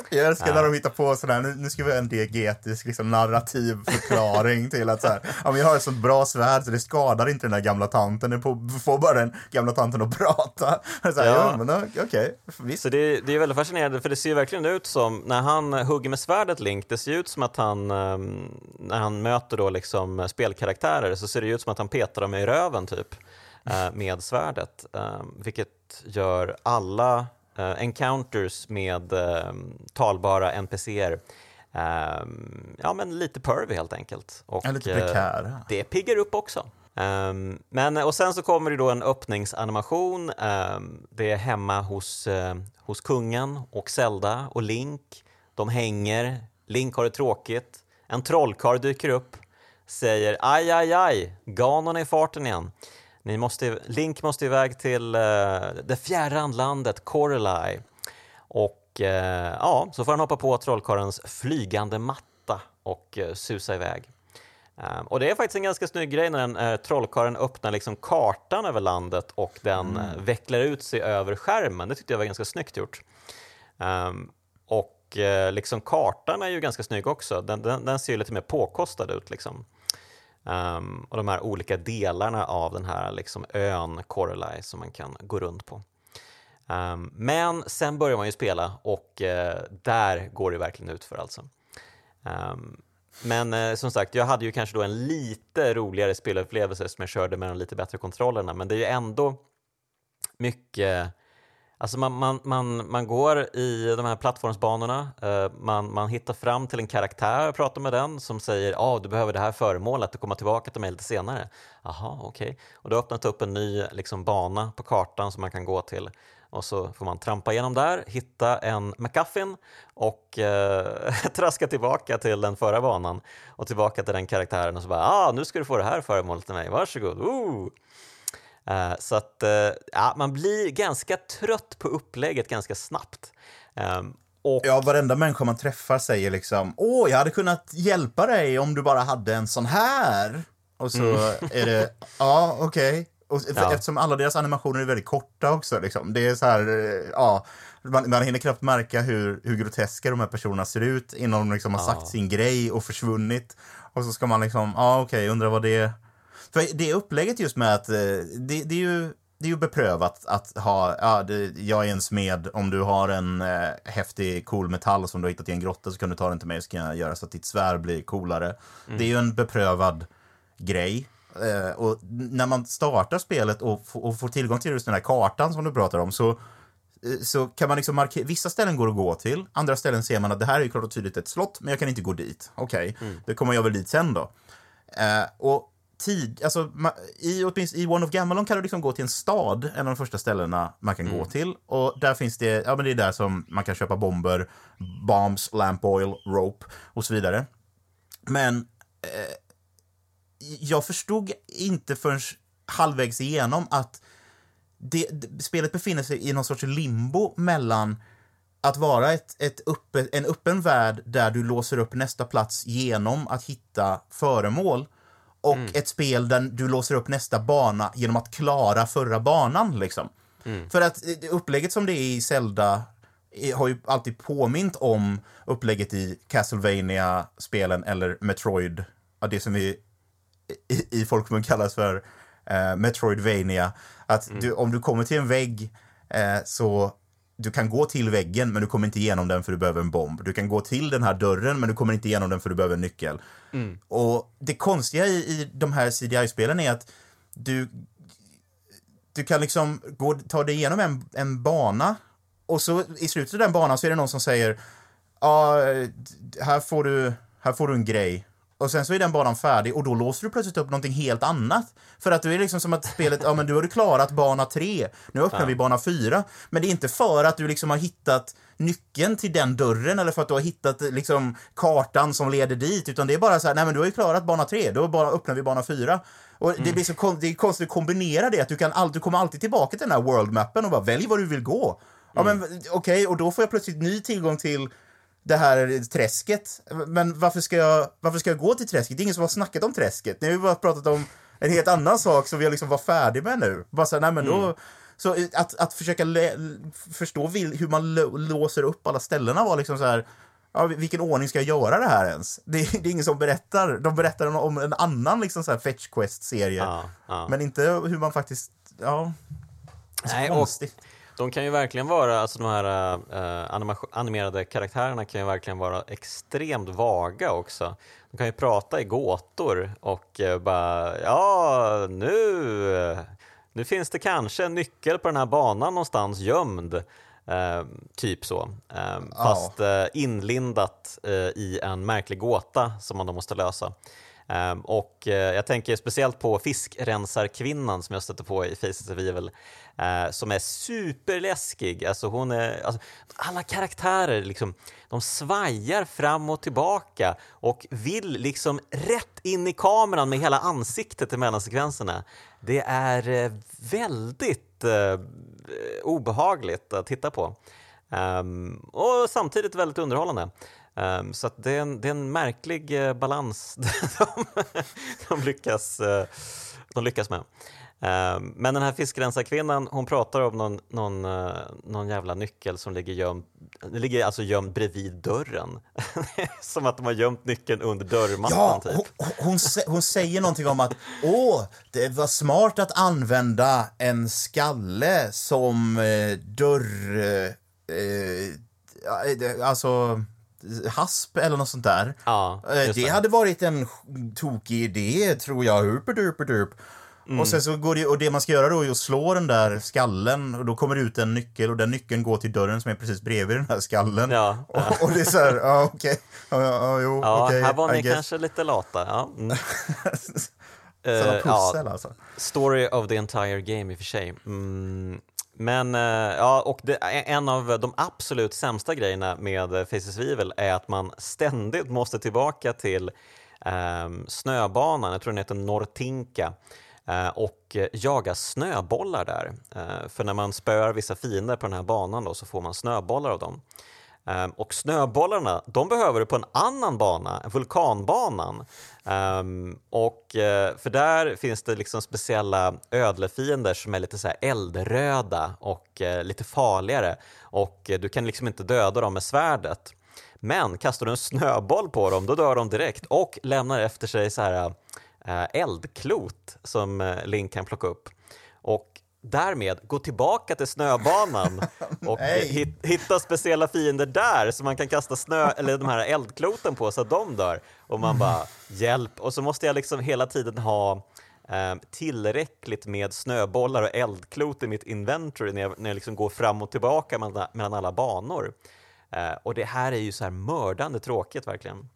Jag älskar när de hittar på sådär, nu, nu ska vi ha en diegetisk liksom, narrativ förklaring till att så här, ja, men jag har ett så bra svärd så det skadar inte den där gamla tanten, det får bara den gamla tanten att prata. Så här, ja. ja, men okej, okay, Så det, det är väldigt fascinerande, för det ser verkligen ut som, när han hugger med svärdet Link, det ser ut som att han, ehm, när han möter då liksom spelkaraktärer, så ser det ut som att han petar dem i röven typ, eh, med svärdet. Ehm, vilket gör alla encounters med uh, talbara NPCer uh, ja, men lite pervy helt enkelt. Och, ja, lite prekära. det piggar upp också. Um, men, och sen så kommer det då en öppningsanimation. Um, det är hemma hos, uh, hos kungen och Zelda och Link. De hänger, Link har det tråkigt. En trollkarl dyker upp, säger aj, aj, aj, Ganon är i farten igen. Ni måste, Link måste iväg till uh, det fjärran landet Corelai. Och uh, ja, så får han hoppa på trollkarlens flygande matta och uh, susa iväg. Um, och det är faktiskt en ganska snygg grej när den, uh, trollkarlen öppnar liksom kartan över landet och den mm. vecklar ut sig över skärmen. Det tyckte jag var ganska snyggt gjort. Um, och liksom kartan är ju ganska snygg också. Den, den, den ser ju lite mer påkostad ut. Liksom. Um, och de här olika delarna av den här liksom ön Corelai som man kan gå runt på. Um, men sen börjar man ju spela och uh, där går det verkligen ut för alltså. Um, men uh, som sagt, jag hade ju kanske då en lite roligare spelupplevelse som jag körde med de lite bättre kontrollerna, men det är ju ändå mycket Alltså man, man, man, man går i de här plattformsbanorna, eh, man, man hittar fram till en karaktär och pratar med den som säger att ah, du behöver det här föremålet och komma tillbaka till mig lite senare. Jaha, okej. Okay. Och då öppnas upp en ny liksom, bana på kartan som man kan gå till och så får man trampa igenom där, hitta en McGuffin och eh, traska tillbaka till den förra banan och tillbaka till den karaktären och så bara ah, nu ska du få det här föremålet till mig, varsågod! Ooh. Eh, så att eh, ja, man blir ganska trött på upplägget ganska snabbt. Ehm, och... Ja, varenda människa man träffar säger liksom Åh, jag hade kunnat hjälpa dig om du bara hade en sån här. Och så mm. är det, ja, okej. Okay. ja. Eftersom alla deras animationer är väldigt korta också. Liksom. Det är så här, eh, ja, man, man hinner knappt märka hur, hur groteska de här personerna ser ut innan de liksom har ja. sagt sin grej och försvunnit. Och så ska man liksom, ja okej, okay, undrar vad det för det upplägget just med att eh, det, det är ju det är ju beprövat att ha, ja, det, jag är en smed, om du har en eh, häftig cool metall som du har hittat i en grotta så kan du ta den till mig så kan jag göra så att ditt svär blir coolare. Mm. Det är ju en beprövad grej. Eh, och när man startar spelet och, och, får tillgång till just den här kartan som du pratar om så, eh, så kan man liksom markera, vissa ställen går att gå till, andra ställen ser man att det här är ju klart och tydligt ett slott, men jag kan inte gå dit. Okej, okay, mm. då kommer jag väl dit sen då. Eh, och tid, alltså i, åtminstone i One of Gamelon kan du liksom gå till en stad, en av de första ställena man kan mm. gå till. Och där finns det, ja men det är där som man kan köpa bomber, bombs, lamp oil, rope och så vidare. Men eh, jag förstod inte förrän halvvägs igenom att det, det, spelet befinner sig i någon sorts limbo mellan att vara ett, ett uppe, en öppen värld där du låser upp nästa plats genom att hitta föremål och mm. ett spel där du låser upp nästa bana genom att klara förra banan. Liksom. Mm. För att eh, upplägget som det är i Zelda eh, har ju alltid påmint om upplägget i Castlevania spelen eller Metroid, det som vi i, i folkmun kallas för eh, Metroidvania. Att mm. du, om du kommer till en vägg eh, så du kan gå till väggen men du kommer inte igenom den för du behöver en bomb. Du kan gå till den här dörren men du kommer inte igenom den för du behöver en nyckel. Mm. Och det konstiga i, i de här CDI-spelen är att du, du kan liksom gå, ta dig igenom en, en bana och så i slutet av den banan så är det någon som säger ja, här får du, här får du en grej. Och sen så är den banan färdig och då låser du plötsligt upp någonting helt annat. För att det är liksom som att spelet, ja men du har du klarat bana tre, nu öppnar ja. vi bana fyra. Men det är inte för att du liksom har hittat nyckeln till den dörren eller för att du har hittat liksom kartan som leder dit, utan det är bara så här, nej men du har ju klarat bana tre, då bara öppnar vi bana fyra. Och mm. det blir så det är konstigt att kombinera det, att du, kan all, du kommer alltid tillbaka till den här world-mappen och bara välj var du vill gå. Ja mm. men okej, okay, och då får jag plötsligt ny tillgång till det här träsket. Men varför ska, jag, varför ska jag gå till träsket? Det är ingen som har snackat om träsket. Nu har vi bara pratat om en helt annan sak som jag liksom var färdig med nu. Bara så nej men då, mm. Så att, att försöka förstå hur man låser upp alla ställena var liksom så här, ja, vilken ordning ska jag göra det här ens? Det, det är ingen som berättar. De berättar om en annan liksom så här Fetch Quest-serie. Ja, ja. Men inte hur man faktiskt, ja. Nej, konstigt. Och de kan ju verkligen vara, alltså de här uh, animerade karaktärerna kan ju verkligen vara extremt vaga också. De kan ju prata i gåtor och uh, bara, ja nu, nu finns det kanske en nyckel på den här banan någonstans gömd. Uh, typ så. Fast inlindat i en märklig gåta som man då måste lösa. Um, och uh, jag tänker speciellt på fiskrensarkvinnan som jag stötte på i Faces of Evil, eh, som är superläskig. Alltså hon är, alltså, alla karaktärer liksom, de svajar fram och tillbaka och vill liksom rätt in i kameran med hela ansiktet i mellansekvenserna. Det är eh, väldigt eh, obehagligt att titta på. Um, och samtidigt väldigt underhållande. Um, så det är, en, det, är en, märklig uh, balans de, de, lyckas, uh, de lyckas med. Um, men den här fiskrensarkvinnan, hon pratar om någon, någon, uh, någon jävla nyckel som ligger gömd, ligger alltså gömd bredvid dörren. som att de har gömt nyckeln under dörrmattan. Ja, typ. hon, hon, hon, säger någonting om att åh, det var smart att använda en skalle som eh, dörr... Eh, alltså hasp eller något sånt där. Ja, eh, det, hade varit en tokig idé, tror jag. Hurperdurperdup. Mm. Och sen så går det, och det man ska göra då är att slå den där skallen och då kommer det ut en nyckel och den nyckeln går till dörren som är precis bredvid den här skallen. Ja, ja. Och, och, det är så här, ja okej, okay. ja, ja, jo, ja, okay, här var ni kanske lite lata. Ja. Mm. uh, pussel, alltså. Story of the entire game i och för sig. Mm. Men eh, ja, och det, en av de absolut sämsta grejerna med Faces of Evil är att man ständigt måste tillbaka till eh, snöbanan, jag tror den heter Nortinka, eh, Eh, och eh, jaga snöbollar där. Eh, för när man spöar vissa fiender på den här banan då, så får man snöbollar av dem. Ehm, och snöbollarna, de behöver du på en annan bana, vulkanbanan. Ehm, och, för där finns det liksom speciella ödlefiender som är lite så eldröda och lite farligare. Och du kan liksom inte döda dem med svärdet. Men kastar du en snöboll på dem, då dör de direkt och lämnar efter sig så här eldklot som Link kan plocka upp. Och därmed gå tillbaka till snöbanan och hitta speciella fiender där som man kan kasta snö eller de här eldkloten på så att de dör. Och man bara hjälp! Och så måste jag liksom hela tiden ha eh, tillräckligt med snöbollar och eldklot i mitt inventory när jag, när jag liksom går fram och tillbaka mellan, mellan alla banor. Eh, och det här är ju så här mördande tråkigt verkligen.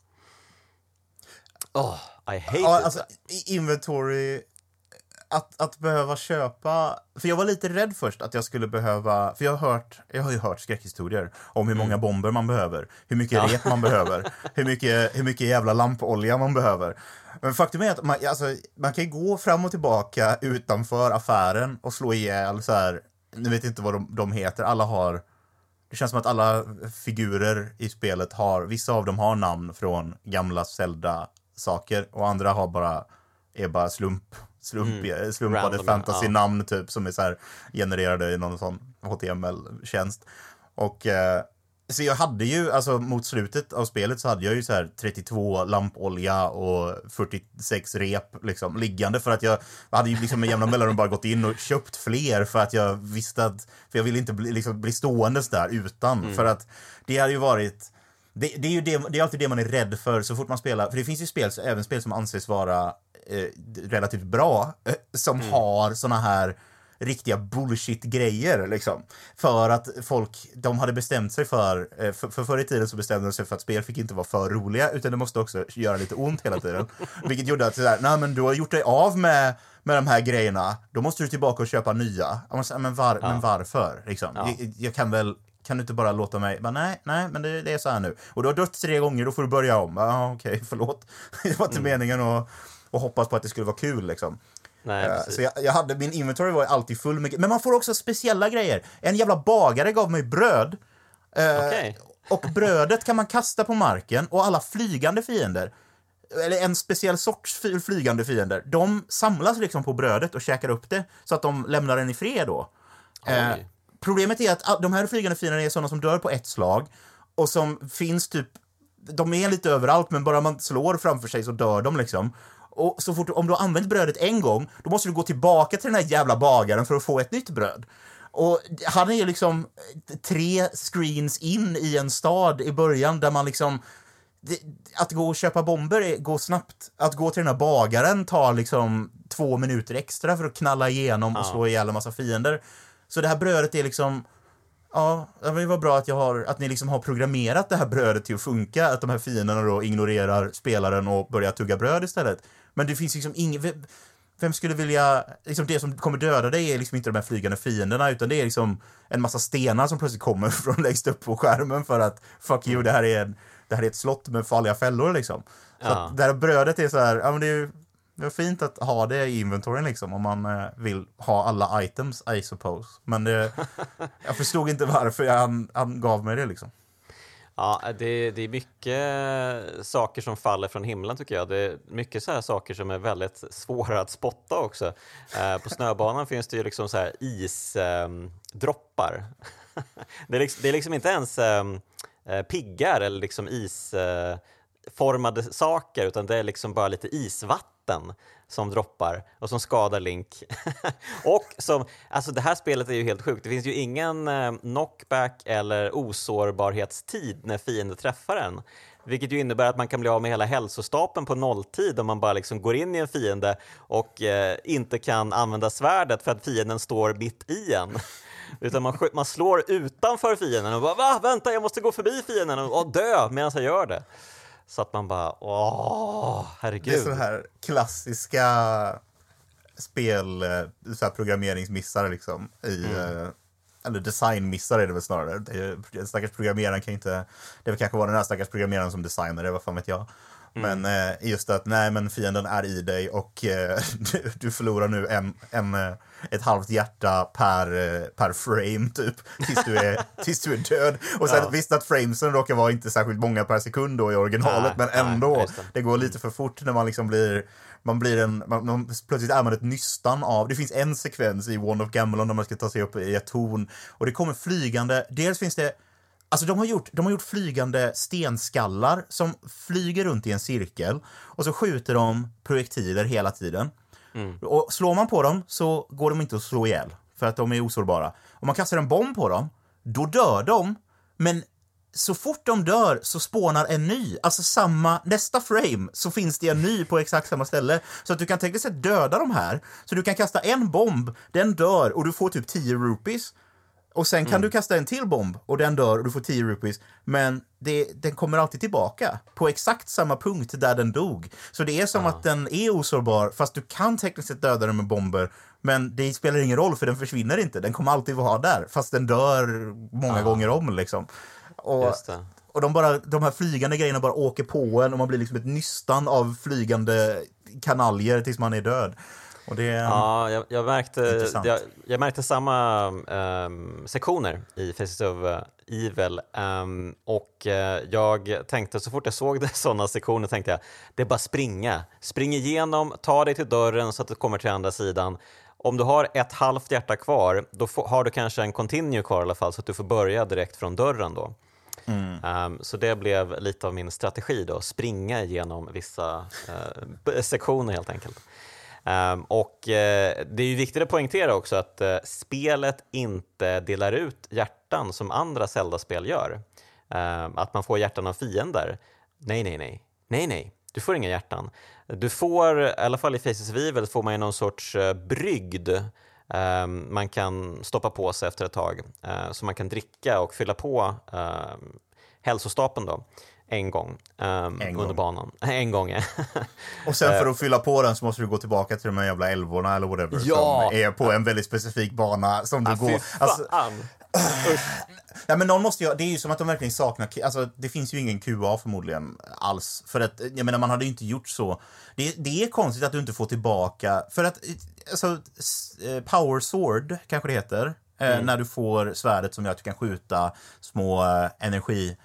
Oh, I hate ja, it. Alltså, inventory att, att behöva köpa... För jag var lite rädd först att jag skulle behöva... För jag har, hört, jag har ju hört skräckhistorier om hur många mm. bomber man behöver, hur mycket ja. rep man behöver, hur mycket, hur mycket jävla lampolja man behöver. Men faktum är att man, alltså, man kan gå fram och tillbaka utanför affären och slå ihjäl så här... Nu vet inte vad de, de heter. Alla har... Det känns som att alla figurer i spelet har... Vissa av dem har namn från gamla Zelda-saker och andra har bara... Är bara slump slump, mm. slumpade fantasy-namn ja. typ som är så här genererade i någon sån HTML-tjänst. Och eh, så jag hade ju, alltså mot slutet av spelet så hade jag ju så här 32 lampolja och 46 rep liksom liggande för att jag hade ju liksom med jämna mellanrum bara gått in och köpt fler för att jag visste att, för jag ville inte bli, liksom, bli ståendes där utan. Mm. För att det hade ju varit det, det, är ju det, det är alltid det man är rädd för så fort man spelar. För det finns ju spel, även spel som anses vara eh, relativt bra, eh, som mm. har såna här riktiga bullshit-grejer liksom. För att folk, de hade bestämt sig för, eh, för, för förr i tiden så bestämde de sig för att spel fick inte vara för roliga utan det måste också göra lite ont hela tiden. Vilket gjorde att sådär, nej men du har gjort dig av med, med de här grejerna, då måste du tillbaka och köpa nya. Måste, men, var, ja. men varför? Liksom? Ja. Jag, jag, kan väl kan du inte bara låta mig, bara, nej, nej, men det, det, är så här nu. Och du har dött tre gånger, då får du börja om. Ja, ah, okej, okay, förlåt. det var inte mm. meningen att och hoppas på att det skulle vara kul liksom. Nej, uh, så jag, jag, hade, min inventory var alltid full med Men man får också speciella grejer. En jävla bagare gav mig bröd. Uh, eh, okay. och brödet kan man kasta på marken och alla flygande fiender eller en speciell sorts flygande fiender, de samlas liksom på brödet och käkar upp det så att de lämnar den i fred då. Eh, problemet är att de här flygande fienderna är sådana som dör på ett slag och som finns typ de är lite överallt, men bara man slår framför sig så dör de liksom. Och så fort, om du har använt brödet en gång, då måste du gå tillbaka till den här jävla bagaren för att få ett nytt bröd. Och han är liksom tre screens in i en stad i början där man liksom att gå och köpa bomber går snabbt. Att gå till den här bagaren tar liksom två minuter extra för att knalla igenom och slå ihjäl en massa fiender. Så det här brödet är liksom Ja, det var bra att, jag har, att ni liksom har programmerat det här brödet till att funka, att de här fienderna då ignorerar spelaren och börjar tugga bröd istället. Men det finns liksom ingen... Vem skulle vilja... Liksom det som kommer döda dig är liksom inte de här flygande fienderna, utan det är liksom en massa stenar som plötsligt kommer från längst upp på skärmen för att fuck you, det här är, det här är ett slott med farliga fällor liksom. Så ja. att det här brödet är så här, ja men det är ju det är fint att ha det i inventoryn liksom om man eh, vill ha alla items, I suppose. Men det, jag förstod inte varför han, han gav mig det liksom. Ja, det, det är mycket saker som faller från himlen tycker jag. Det är mycket så här saker som är väldigt svåra att spotta också. Eh, på snöbanan finns det ju liksom så här isdroppar. Eh, det, är liksom, det är liksom inte ens ehm, eh, piggar eller liksom isformade saker utan det är liksom bara lite isvatten vatten som droppar och som skadar Link. och som, alltså det här spelet är ju helt sjukt. Det finns ju ingen eh, knockback eller osårbarhetstid när fienden träffar en. Vilket ju innebär att man kan bli av med hela hälsostapeln på nolltid om man bara liksom går in i en fiende och eh, inte kan använda svärdet för att fienden står mitt i en. Utan man, man slår utanför fienden och bara va? Vänta, jag måste gå förbi fienden och, och dö medan jag gör det. Så att man bara, åh, herregud. Det är sådana här klassiska spel, eh, så här programmeringsmissar liksom. I, mm. Eh, eller designmissar är det väl snarare. En stackars programmeraren kan inte, det kanske var den här stackars programmeraren som designade, vad fan vet jag. Mm. Men eh, just att nej, men fienden är i dig och eh, du, du, förlorar nu en, en, eh, ett halvt hjärta per, per frame typ tills du är, tills du är död. Och sen ja. visst att framesen råkar vara inte särskilt många per sekund då i originalet, nej, men ändå. Nej, det. det går lite för fort när man liksom blir man blir en, man, man, plötsligt är man ett nystan av, det finns en sekvens i One of Gamelon där man ska ta sig upp i ett torn och det kommer flygande, dels finns det Alltså de har, gjort, de har gjort flygande stenskallar som flyger runt i en cirkel och så skjuter de projektiler hela tiden. Mm. Och slår man på dem så går de inte att slå ihjäl för att de är osårbara. Om man kastar en bomb på dem, då dör de. Men så fort de dör så spånar en ny. Alltså samma, nästa frame så finns det en ny på exakt samma ställe. Så att du kan tekniskt sett döda de här. Så du kan kasta en bomb, den dör och du får typ 10 rupees. Och sen kan mm. du kasta en till bomb och den dör och du får 10 rupees. Men det, den kommer alltid tillbaka på exakt samma punkt där den dog. Så det är som ah. att den är osårbar fast du kan tekniskt sett döda den med bomber. Men det spelar ingen roll för den försvinner inte. Den kommer alltid vara där fast den dör många ah. gånger om liksom. Och, och de, bara, de här flygande grejerna bara åker på en och man blir liksom ett nystan av flygande kanaljer tills man är död. Och det ja, jag, jag märkte, jag, jag, märkte samma um, sektioner i Faces of uh, Evil um, och uh, jag tänkte så fort jag såg sådana sektioner tänkte jag det är bara springa. Spring igenom, ta dig till dörren så att du kommer till andra sidan. Om du har ett halvt hjärta kvar, då får, har du kanske en continue kvar i alla fall så att du får börja direkt från dörren då. Mm. Um, så det blev lite av min strategi då, springa igenom vissa uh, sektioner helt enkelt. Um, och uh, det är ju viktigt att poängtera också att uh, spelet inte delar ut hjärtan som andra Zelda-spel gör. Uh, att man får hjärtan av fiender. Nej, nej, nej. Nej, nej. Du får inga hjärtan. Du får, i alla fall i Faces of Evil, får man ju någon sorts uh, brygd um, man kan stoppa på sig efter ett tag. Uh, så man kan dricka och fylla på uh, hälsostapeln då en gång um, en under gång. banan. en gång, ja. Och sen för att fylla på den så måste du gå tillbaka till de här jävla älvorna eller whatever ja. som är på en väldigt specifik bana som du ah, går... Alltså, Ja, men någon måste ju, det är ju som att de verkligen saknar, alltså det finns ju ingen QA förmodligen alls. För att, jag menar man hade ju inte gjort så. Det, det är konstigt att du inte får tillbaka, för att, alltså, eh, power sword kanske det heter. Eh, mm. När du får svärdet som gör att du kan skjuta små eh, energi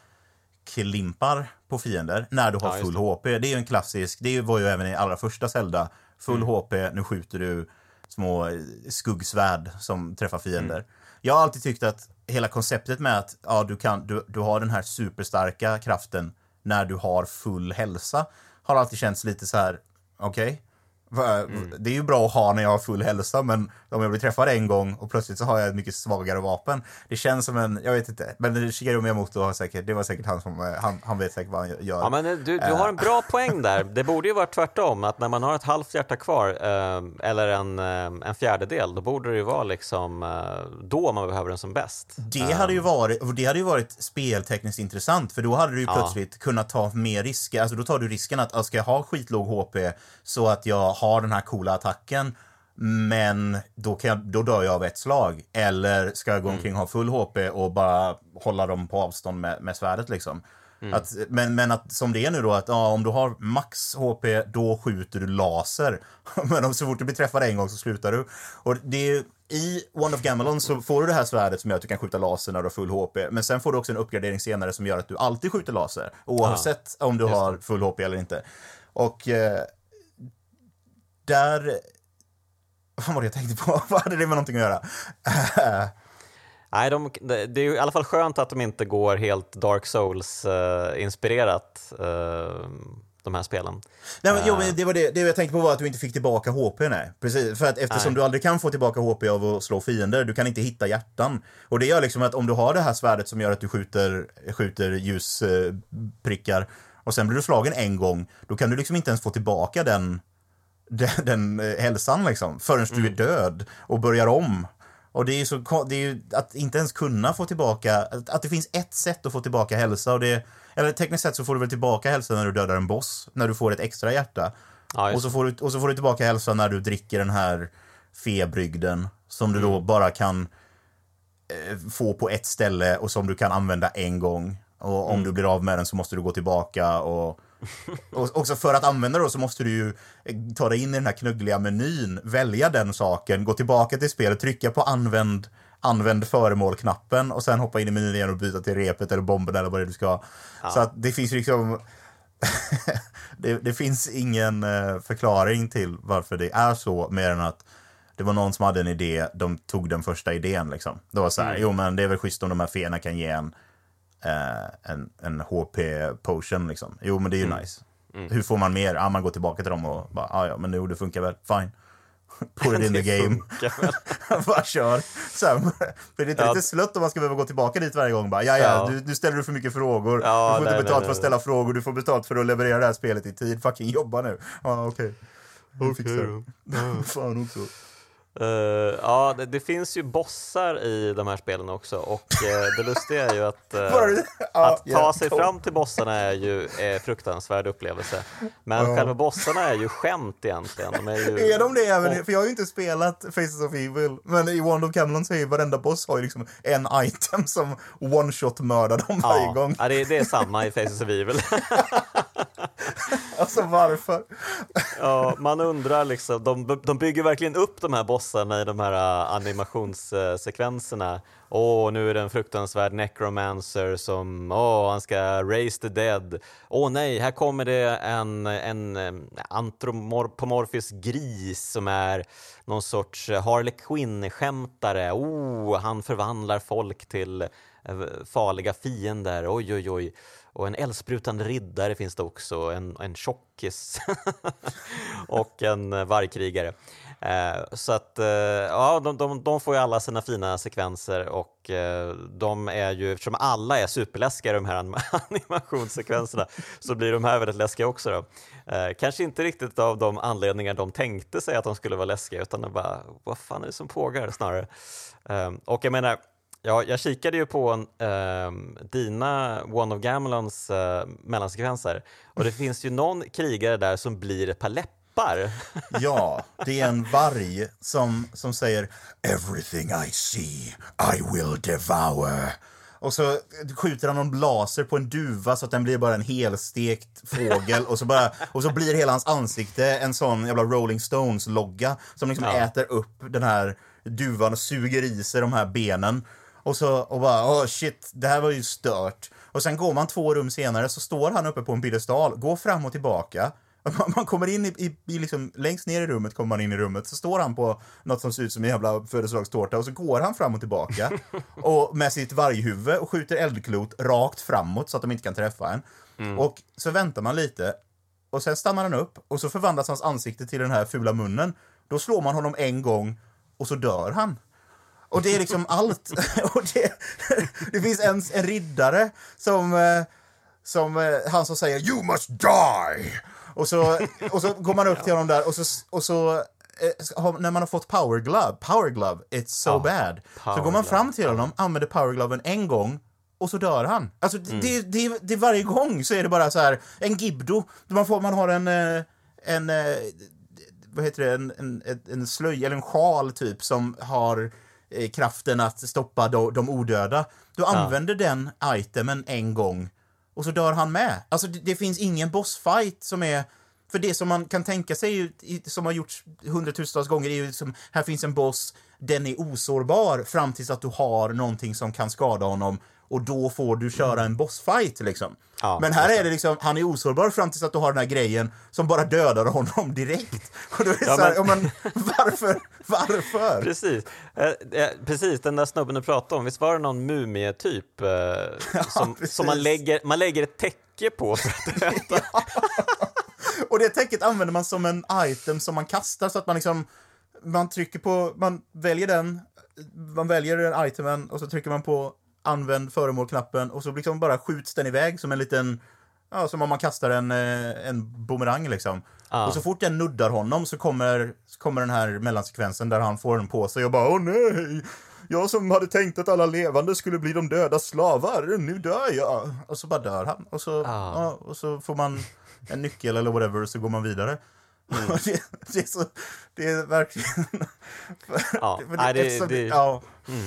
klimpar på fiender när du har ja, full. HP. Det är ju en klassisk, det var ju även i allra första Zelda. Full mm. HP, nu skjuter du små skuggsvärd som träffar fiender. Mm. jag har alltid tyckt att hela konceptet med att ja, du, kan, du, du har den här superstarka kraften när du har full hälsa har alltid känts lite så här, okej. Okay. Mm. Det är ju bra att ha när jag har full hälsa, men om jag blir träffad en gång och plötsligt så har jag ett mycket svagare vapen. Det känns som en, jag vet inte, men Shigeru Miyamoto har säkert, det var säkert han som, eh, han, han vet säkert vad han gör. Ja, men du, du har en bra poäng där. Det borde ju vara tvärtom, att när man har ett halvt hjärta kvar, eh, eller en, eh, en fjärdedel, då borde det ju vara liksom då man behöver den som bäst. Det hade ju varit, det hade ju varit speltekniskt intressant, för då hade du ju plötsligt ja. kunnat ta mer risker. Alltså då tar du risken att, ska jag ha skitlåg HP så att jag har den här coola attacken men då, kan jag, då dör jag av ett slag. Eller ska jag gå omkring och ha full HP och bara hålla dem på avstånd med, med svärdet liksom. Mm. Att, men, men att som det är nu då, att ja, om du har max HP, då skjuter du laser. men om så fort du blir träffad en gång så slutar du. Och det är, I One of Gamelon så får du det här svärdet som gör att du kan skjuta laser när du har full HP. Men sen får du också en uppgradering senare som gör att du alltid skjuter laser. Oavsett ah, om du har full HP eller inte. Och eh, där... Vad var det jag tänkte på? Vad hade det med någonting att göra? Nej, de, det är i alla fall skönt att de inte går helt Dark Souls-inspirerat, uh, uh, de här spelen. Nej, men, jo, men det, var det, det jag tänkte på var att du inte fick tillbaka HP. Nej. Precis, för att eftersom nej. du aldrig kan få tillbaka HP av att slå fiender, du kan inte hitta hjärtan. Och det gör liksom att om du har det här svärdet som gör att du skjuter, skjuter ljusprickar och sen blir du slagen en gång, då kan du liksom inte ens få tillbaka den den, den eh, hälsan liksom, förrän mm. du är mm. död och börjar om. Och det är ju så, det är ju att inte ens kunna få tillbaka, att, att det finns ett sätt att få tillbaka hälsa och det, eller tekniskt sett så får du väl tillbaka hälsa när du dödar en boss, när du får ett extra hjärta. Ja, och, så får du, och så får du tillbaka hälsa när du dricker den här febrygden som du mm. då bara kan eh, få på ett ställe och som du kan använda en gång. Och om mm. du blir av med den så måste du gå tillbaka och och också för att använda då så måste du ju ta dig in i den här knuggliga menyn, välja den saken, gå tillbaka till spelet, trycka på använd, använd föremål-knappen och sen hoppa in i menyn igen och byta till repet eller bomben eller vad det är du ska. Ja. Så att det finns liksom det, det, finns ingen uh, förklaring till varför det är så, mer än att det var någon som hade en idé, de tog den första idén liksom. Det var så här, mm. jo men det är väl schysst om de här fena kan ge en eh, en, en HP-potion liksom. Jo, men det är ju mm. nice. Mm. Hur får man mer? Ja, man går tillbaka till dem och bara, ah, ja, men nu det funkar väl, fine. Put it in the game. bara kör. Här, för det är inte ja. lite slött om man ska behöva gå tillbaka dit varje gång. Bara, ja, ja. Du, du ställer du för mycket frågor. Ja, du får nej, inte betalt nej, för att ställa frågor. Du får betalt för att leverera det här spelet i tid. Fucking jobba nu. Ja, okej. Okay. Okej okay. Fan också. Uh, ja, det, det, finns ju bossar i de här spelen också och uh, det lustiga är ju att, uh, att ta sig fram till bossarna är ju en fruktansvärd upplevelse. Men själva bossarna är ju skämt egentligen. De är, ju... är de det även? För jag har ju inte spelat Faces of Evil, men i Wand of Camelon så är ju varenda boss har ju liksom en item som one-shot mördar dem varje gång. Ja, det, det är samma i Faces of Evil. alltså varför? ja, man undrar liksom, de, de bygger verkligen upp de här bossarna i de här uh, animationssekvenserna. Åh, oh, nu är det en fruktansvärd necromancer som, åh, oh, han ska raise the dead. Åh oh, nej, här kommer det en, en antropomorfisk gris som är någon sorts Harley Quinn-skämtare. Oh, han förvandlar folk till uh, farliga fiender. Oj, oj, oj. Och en eldsprutande riddare finns det också, en, en tjockis och en vargkrigare. Eh, så att, eh, ja, de, de, de, får ju alla sina fina sekvenser och eh, de är ju, eftersom alla är superläskiga de här animationssekvenserna, så blir de här väldigt läskiga också då. Eh, kanske inte riktigt av de anledningar de tänkte sig att de skulle vara läskiga, utan de bara, vad fan är det som pågår snarare? Eh, och jag menar, Ja, jag kikade ju på eh, dina One of Gamelons eh, mellansekvenser och det finns ju någon krigare där som blir ett par läppar. Ja, det är en varg som, som säger “Everything I see I will devour” och så skjuter han någon laser på en duva så att den blir bara en helstekt fågel och så, bara, och så blir hela hans ansikte en sån jävla Rolling Stones-logga som liksom ja. äter upp den här duvan och suger i sig de här benen. Och så och bara, oh shit, det här var ju stört. Och sen går man två rum senare så står han uppe på en piedestal, går fram och tillbaka. Man, man kommer in i, i, i liksom, längst ner i rummet kommer man in i rummet, så står han på något som ser ut som en jävla födelsedagstårta och så går han fram och tillbaka och med sitt varghuvud och skjuter eldklot rakt framåt så att de inte kan träffa en. Mm. Och så väntar man lite och sen stannar han upp och så förvandlas hans ansikte till den här fula munnen. Då slår man honom en gång och så dör han. Och det är liksom allt. och det, det finns en, en riddare som, eh, som eh, han som säger “You must die!” och så, och så går man upp till honom där och så, och så eh, när man har fått power glove, power glove, it's so oh, bad. Så går man fram till honom, använder power gloven en gång och så dör han. Alltså, mm. det, det, det, varje gång så är det bara så här, en gibdo. Man, får, man har en, en, vad heter det, en, en, en slöj eller en sjal typ som har Eh, kraften att stoppa de, de odöda. Du ja. använder den itemen en gång och så dör han med. Alltså det, det, finns ingen bossfight som är... För det som man kan tänka sig, som har gjorts hundratusentals gånger, är ju som, här finns en boss, den är osårbar fram tills att du har någonting som kan skada honom och då får du köra en bossfight liksom. Ja, men här är det liksom, han är osårbar fram tills att du har den här grejen som bara dödar honom direkt. Och då är ja, så här, men... men varför? Varför? Precis. Eh, eh, precis, den där snubben du pratade om, visst var det någon mumie-typ eh, som, ja, som man, lägger, man lägger ett täcke på för att äta? Och det täcket använder man som en item som man kastar så att man liksom man trycker på, man väljer den, man väljer den itemen och så trycker man på använd föremål-knappen och så liksom bara skjuts den iväg som en liten, ja, som om man kastar en, eh, en bumerang liksom. Ah. Och så fort den nuddar honom så kommer, så kommer den här mellansekvensen där han får den på sig och bara åh nej! Jag som hade tänkt att alla levande skulle bli de döda slavar, nu dör jag! Och så bara dör han. Och så, ah. ja, och så får man en nyckel eller whatever och så går man vidare. Mm. det, det, är så, det är verkligen... Ja, det, det, det, ja. Mm.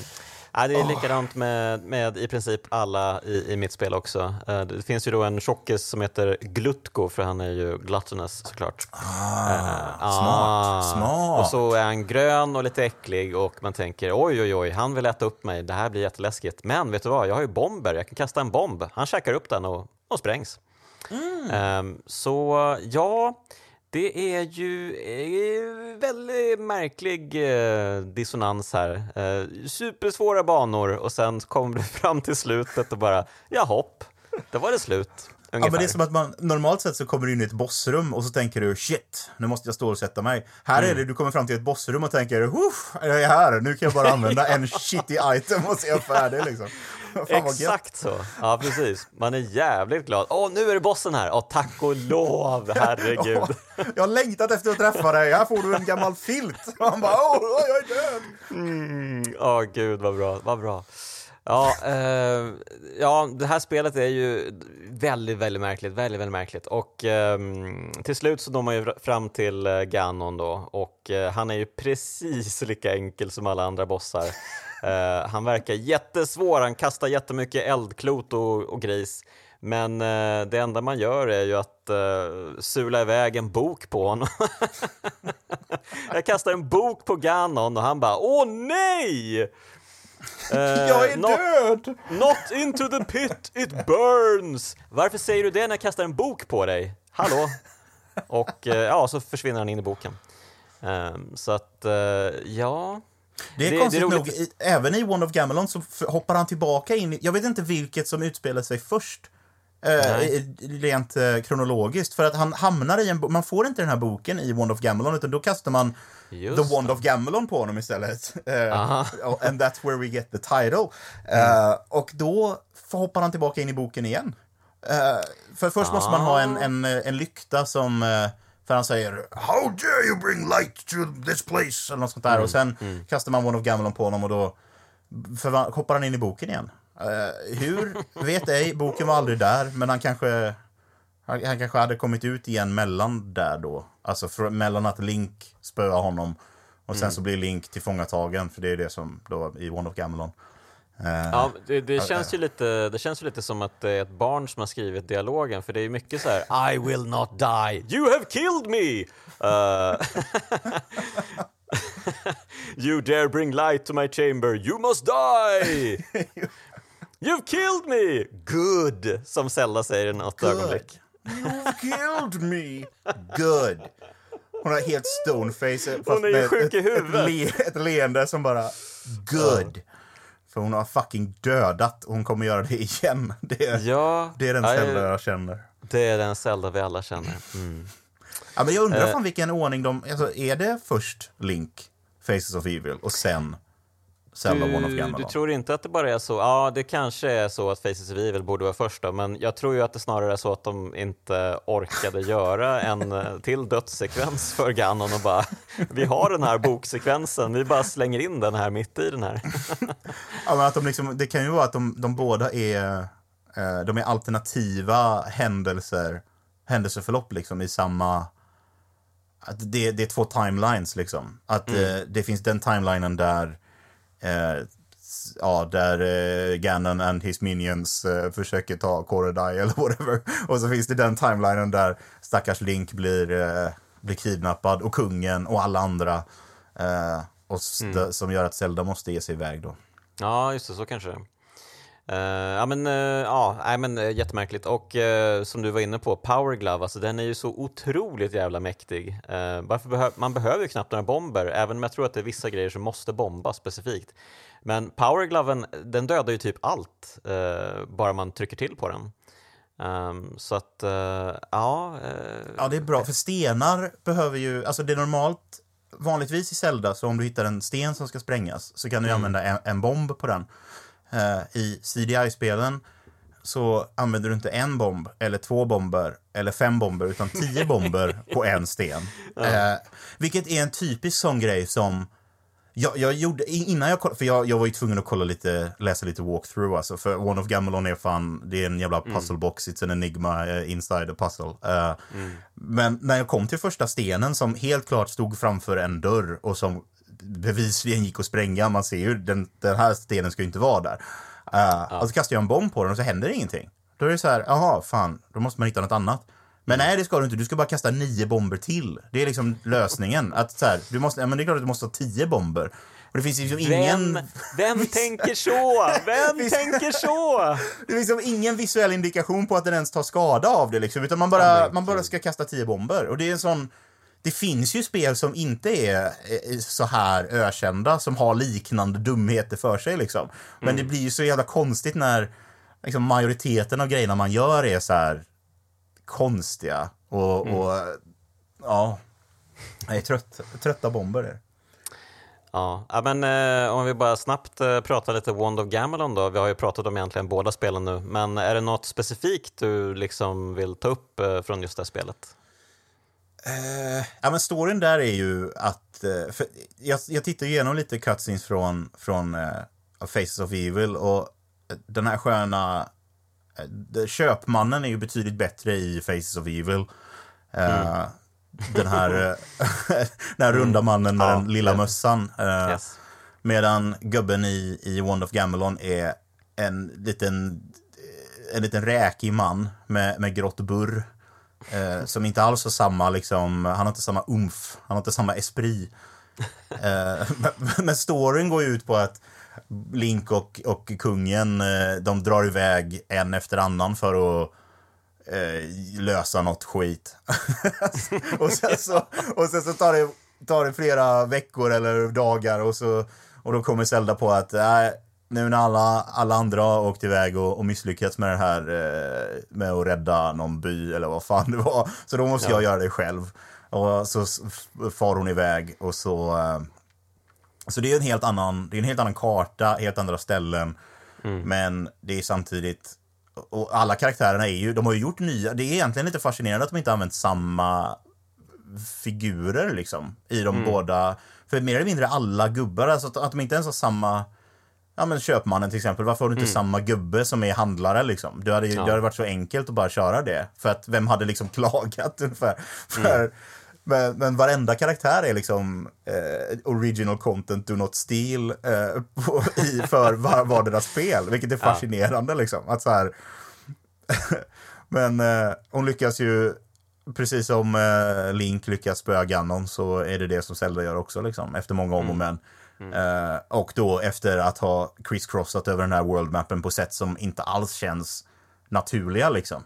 Ja, det är likadant med, med i princip alla i, i mitt spel också. Eh, det finns ju då en tjockis som heter Glutko, för han är ju gluttonous såklart. Ah, uh, smart, ah. smart. Och så är han grön och lite äcklig och man tänker oj, oj, oj, han vill äta upp mig, det här blir jätteläskigt. Men vet du vad, jag har ju bomber, jag kan kasta en bomb. Han käkar upp den och, och sprängs. Mm. Um, så ja, det är ju eh, väldigt märklig eh, dissonans här. Eh, supersvåra banor och sen kommer du fram till slutet och bara, ja hopp, då var det slut. Ungefär. Ja, men det är som att man, normalt sett så kommer du in i ett bossrum och så tänker du shit, nu måste jag stå och sätta mig. Här mm. är det, du kommer fram till ett bossrum och tänker, jag är här, nu kan jag bara använda en shitty item och är jag färdig liksom. Exakt så. Ja, precis. Man är jävligt glad. Åh, nu är det bossen här! Åh, tack och lov, herregud. jag har längtat efter att träffa dig. Här får du en gammal filt. Man bara, åh, jag är död! Mm. Åh, gud, vad bra. Vad bra. Ja, eh, ja, det här spelet är ju väldigt, väldigt märkligt. Väldigt, väldigt märkligt. Och eh, till slut så når man ju fram till eh, Ganon då och eh, han är ju precis lika enkel som alla andra bossar. Uh, han verkar jättesvår, han kastar jättemycket eldklot och, och gris. Men uh, det enda man gör är ju att uh, sula iväg en bok på honom. Jag kastar en bok på Ganon och han bara åh nej! jag är not, död! Not into the pit, it burns! Varför säger du det när jag kastar en bok på dig? Hallå? Och ja, så försvinner han in i boken. Um, så att, ja, det är det, konstigt det är nog, i, även i One of Gamelon så hoppar han tillbaka in i, jag vet inte vilket som utspelar sig först. Eh, rent eh, kronologiskt. För att han hamnar i en man får inte den här boken i Wand of Gamelon utan då kastar man Just The Wand of Gamelon på honom istället. Eh, and that's where we get the title. Eh, mm. och då hoppar han tillbaka in i boken igen. Eh, för först ah. måste man ha en, en, en lykta som eh, för han säger How dare you bring light to this place? Eller något sånt där. Mm, och sen mm. kastar man One of Gamelon på honom och då hoppar han in i boken igen. Uh, hur? Vet ej. Boken var aldrig där. Men han kanske, han, han kanske hade kommit ut igen mellan där då. Alltså för, mellan att Link spöar honom och sen mm. så blir Link tillfångatagen. För det är det som då i One of Gamelon. Uh, ja, det, det känns ju lite, det känns ju lite som att det är ett barn som har skrivit dialogen, för det är mycket så här I will not die, you have killed me! Uh, you dare bring light to my chamber, you must die! You've killed me! Good! Som Zelda säger i något Good. ögonblick. You've killed me! Good. Hon har helt stoneface. Hon är ju sjuk i huvudet. Ett, le, ett leende som bara, good. För hon har fucking dödat och hon kommer göra det igen. Det är, Ja, det är den Zelda jag känner. Det är den Zelda vi alla känner. Mm. Ja, men jag undrar Eh. fan vilken ordning de... Alltså, är det först Link, Faces of Evil och sen Zelda One of Du, Gamelon? du tror inte att det bara är så? Ja, det kanske är så att Faces of Evil borde vara först då, men jag tror ju att det snarare är så att de inte orkade göra en eh, till dödssekvens för Ganon och bara vi har den här boksekvensen, vi bara slänger in den här mitt i den här. Ja, men att de liksom, det kan ju vara att de, de båda är, eh, de är alternativa händelser, händelseförlopp liksom i samma... Att det, det är två timelines liksom. Att eh, det finns den timelinen där eh, Ja, där eh, Ganon and his minions eh, försöker ta Korodai eller whatever. Och så finns det den timelinen där stackars Link blir, eh, blir kidnappad och kungen och alla andra. Eh, och st- Som gör att Zelda måste ge sig iväg då. Ja, just det, så kanske det Eh, ja, men, uh, ja, nej, men uh, jättemärkligt. Och som du var inne på, Power Glove, alltså, den är ju så otroligt jävla mäktig. Uh, varför behö man behöver ju knappt några bomber, även om jag tror att det är vissa grejer som måste bombas specifikt. Men Power Gloven, den dödar ju typ allt, bara man trycker till på den. Ehm, så att, ja. Ja, det är bra. För stenar behöver ju... Alltså det är normalt, vanligtvis i Zelda, så om du hittar en sten som ska sprängas så kan du använda en, en bomb på den. Eh, I CDI-spelen så använder du inte en bomb, eller två bomber, eller fem bomber, utan tio bomber på en sten. Eh, vilket är en typisk sån grej som jag, jag gjorde, innan jag kollade, för jag, jag var ju tvungen att kolla lite, läsa lite walkthrough alltså, för One of Gamelon är fan, det är en jävla puzzlebox, it's an enigma uh, inside a puzzle. Eh, Men när jag kom till första stenen som helt klart stod framför en dörr och som bevisligen gick att spränga, man ser ju, den, den här stenen ska ju inte vara där. Uh, Och så kastar jag en bomb på den och så händer ingenting. Då är det så här, jaha, fan, då måste man hitta något annat. Men nej, det ska du inte. Du ska bara kasta nio bomber till. Det är liksom lösningen. Att så här, du måste, ja, men det är klart att du måste ha tio bomber. Och det finns liksom ingen... Vem, vem tänker så? Vem tänker så? Det finns liksom ingen visuell indikation på att den ens tar skada av det liksom, utan man bara, man bara ska kasta tio bomber. Och det är en sån... Det finns ju spel som inte är eh, så här ökända, som har liknande dumheter för sig liksom. Men det blir ju så jävla konstigt när liksom, majoriteten av grejerna man gör är så här konstiga och, och ja, jag är trött, trötta bomber. Är. det. Ja, ja, men eh, om vi bara snabbt eh, pratar lite Wand of Gamelon då. Vi har ju pratat om egentligen båda spelen nu, men är det något specifikt du liksom vill ta upp eh, från just det här spelet? Eh, ja, men storyn där är ju att... eh, jag, jag tittar igenom lite cutscenes från, från eh, Faces of Evil och den här sköna... eh, de- köpmannen är ju betydligt bättre i Faces of Evil. Eh, Den här, eh, den här runda mannen med Ja, den lilla det- mössan. eh, Yes. Medan gubben i, i Wand of Gamelon är en liten, en liten räkig man med, med grått burr. Eh, som inte alls har samma, liksom, han har inte samma umf, han har inte samma esprit. Eh, men, men storyn går ju ut på att Link och, och kungen, eh, de drar iväg en efter annan för att eh, lösa något skit. och sen så, och sen så tar, det, tar det flera veckor eller dagar och, så, och då kommer Zelda på att äh, nu när alla, alla andra har åkt iväg och, och misslyckats med det här eh, med att rädda någon by eller vad fan det var, så då måste jag göra det själv. Och så far hon iväg och så eh, så det är en helt annan, det är en helt annan karta, helt andra ställen. Men det är samtidigt, och alla karaktärerna är ju, de har ju gjort nya, det är egentligen lite fascinerande att de inte använt samma figurer liksom i de båda, för mer eller mindre alla gubbar, alltså att, att de inte ens har samma Ja men köpmannen till exempel, varför har du inte samma gubbe som är handlare liksom? Det hade, ju, det hade varit så enkelt att bara köra det. För att vem hade liksom klagat ungefär? För, men, men varenda karaktär är liksom eh, original content, do not steal eh, på, i, för var, vardera spel. Vilket är fascinerande liksom. Att så här, men eh, hon lyckas ju, precis som eh, Link lyckas spöa Ganon så är det det som Zelda gör också liksom, efter många om och men. Eh, och då efter att ha crisscrossat över den här worldmappen på sätt som inte alls känns naturliga liksom.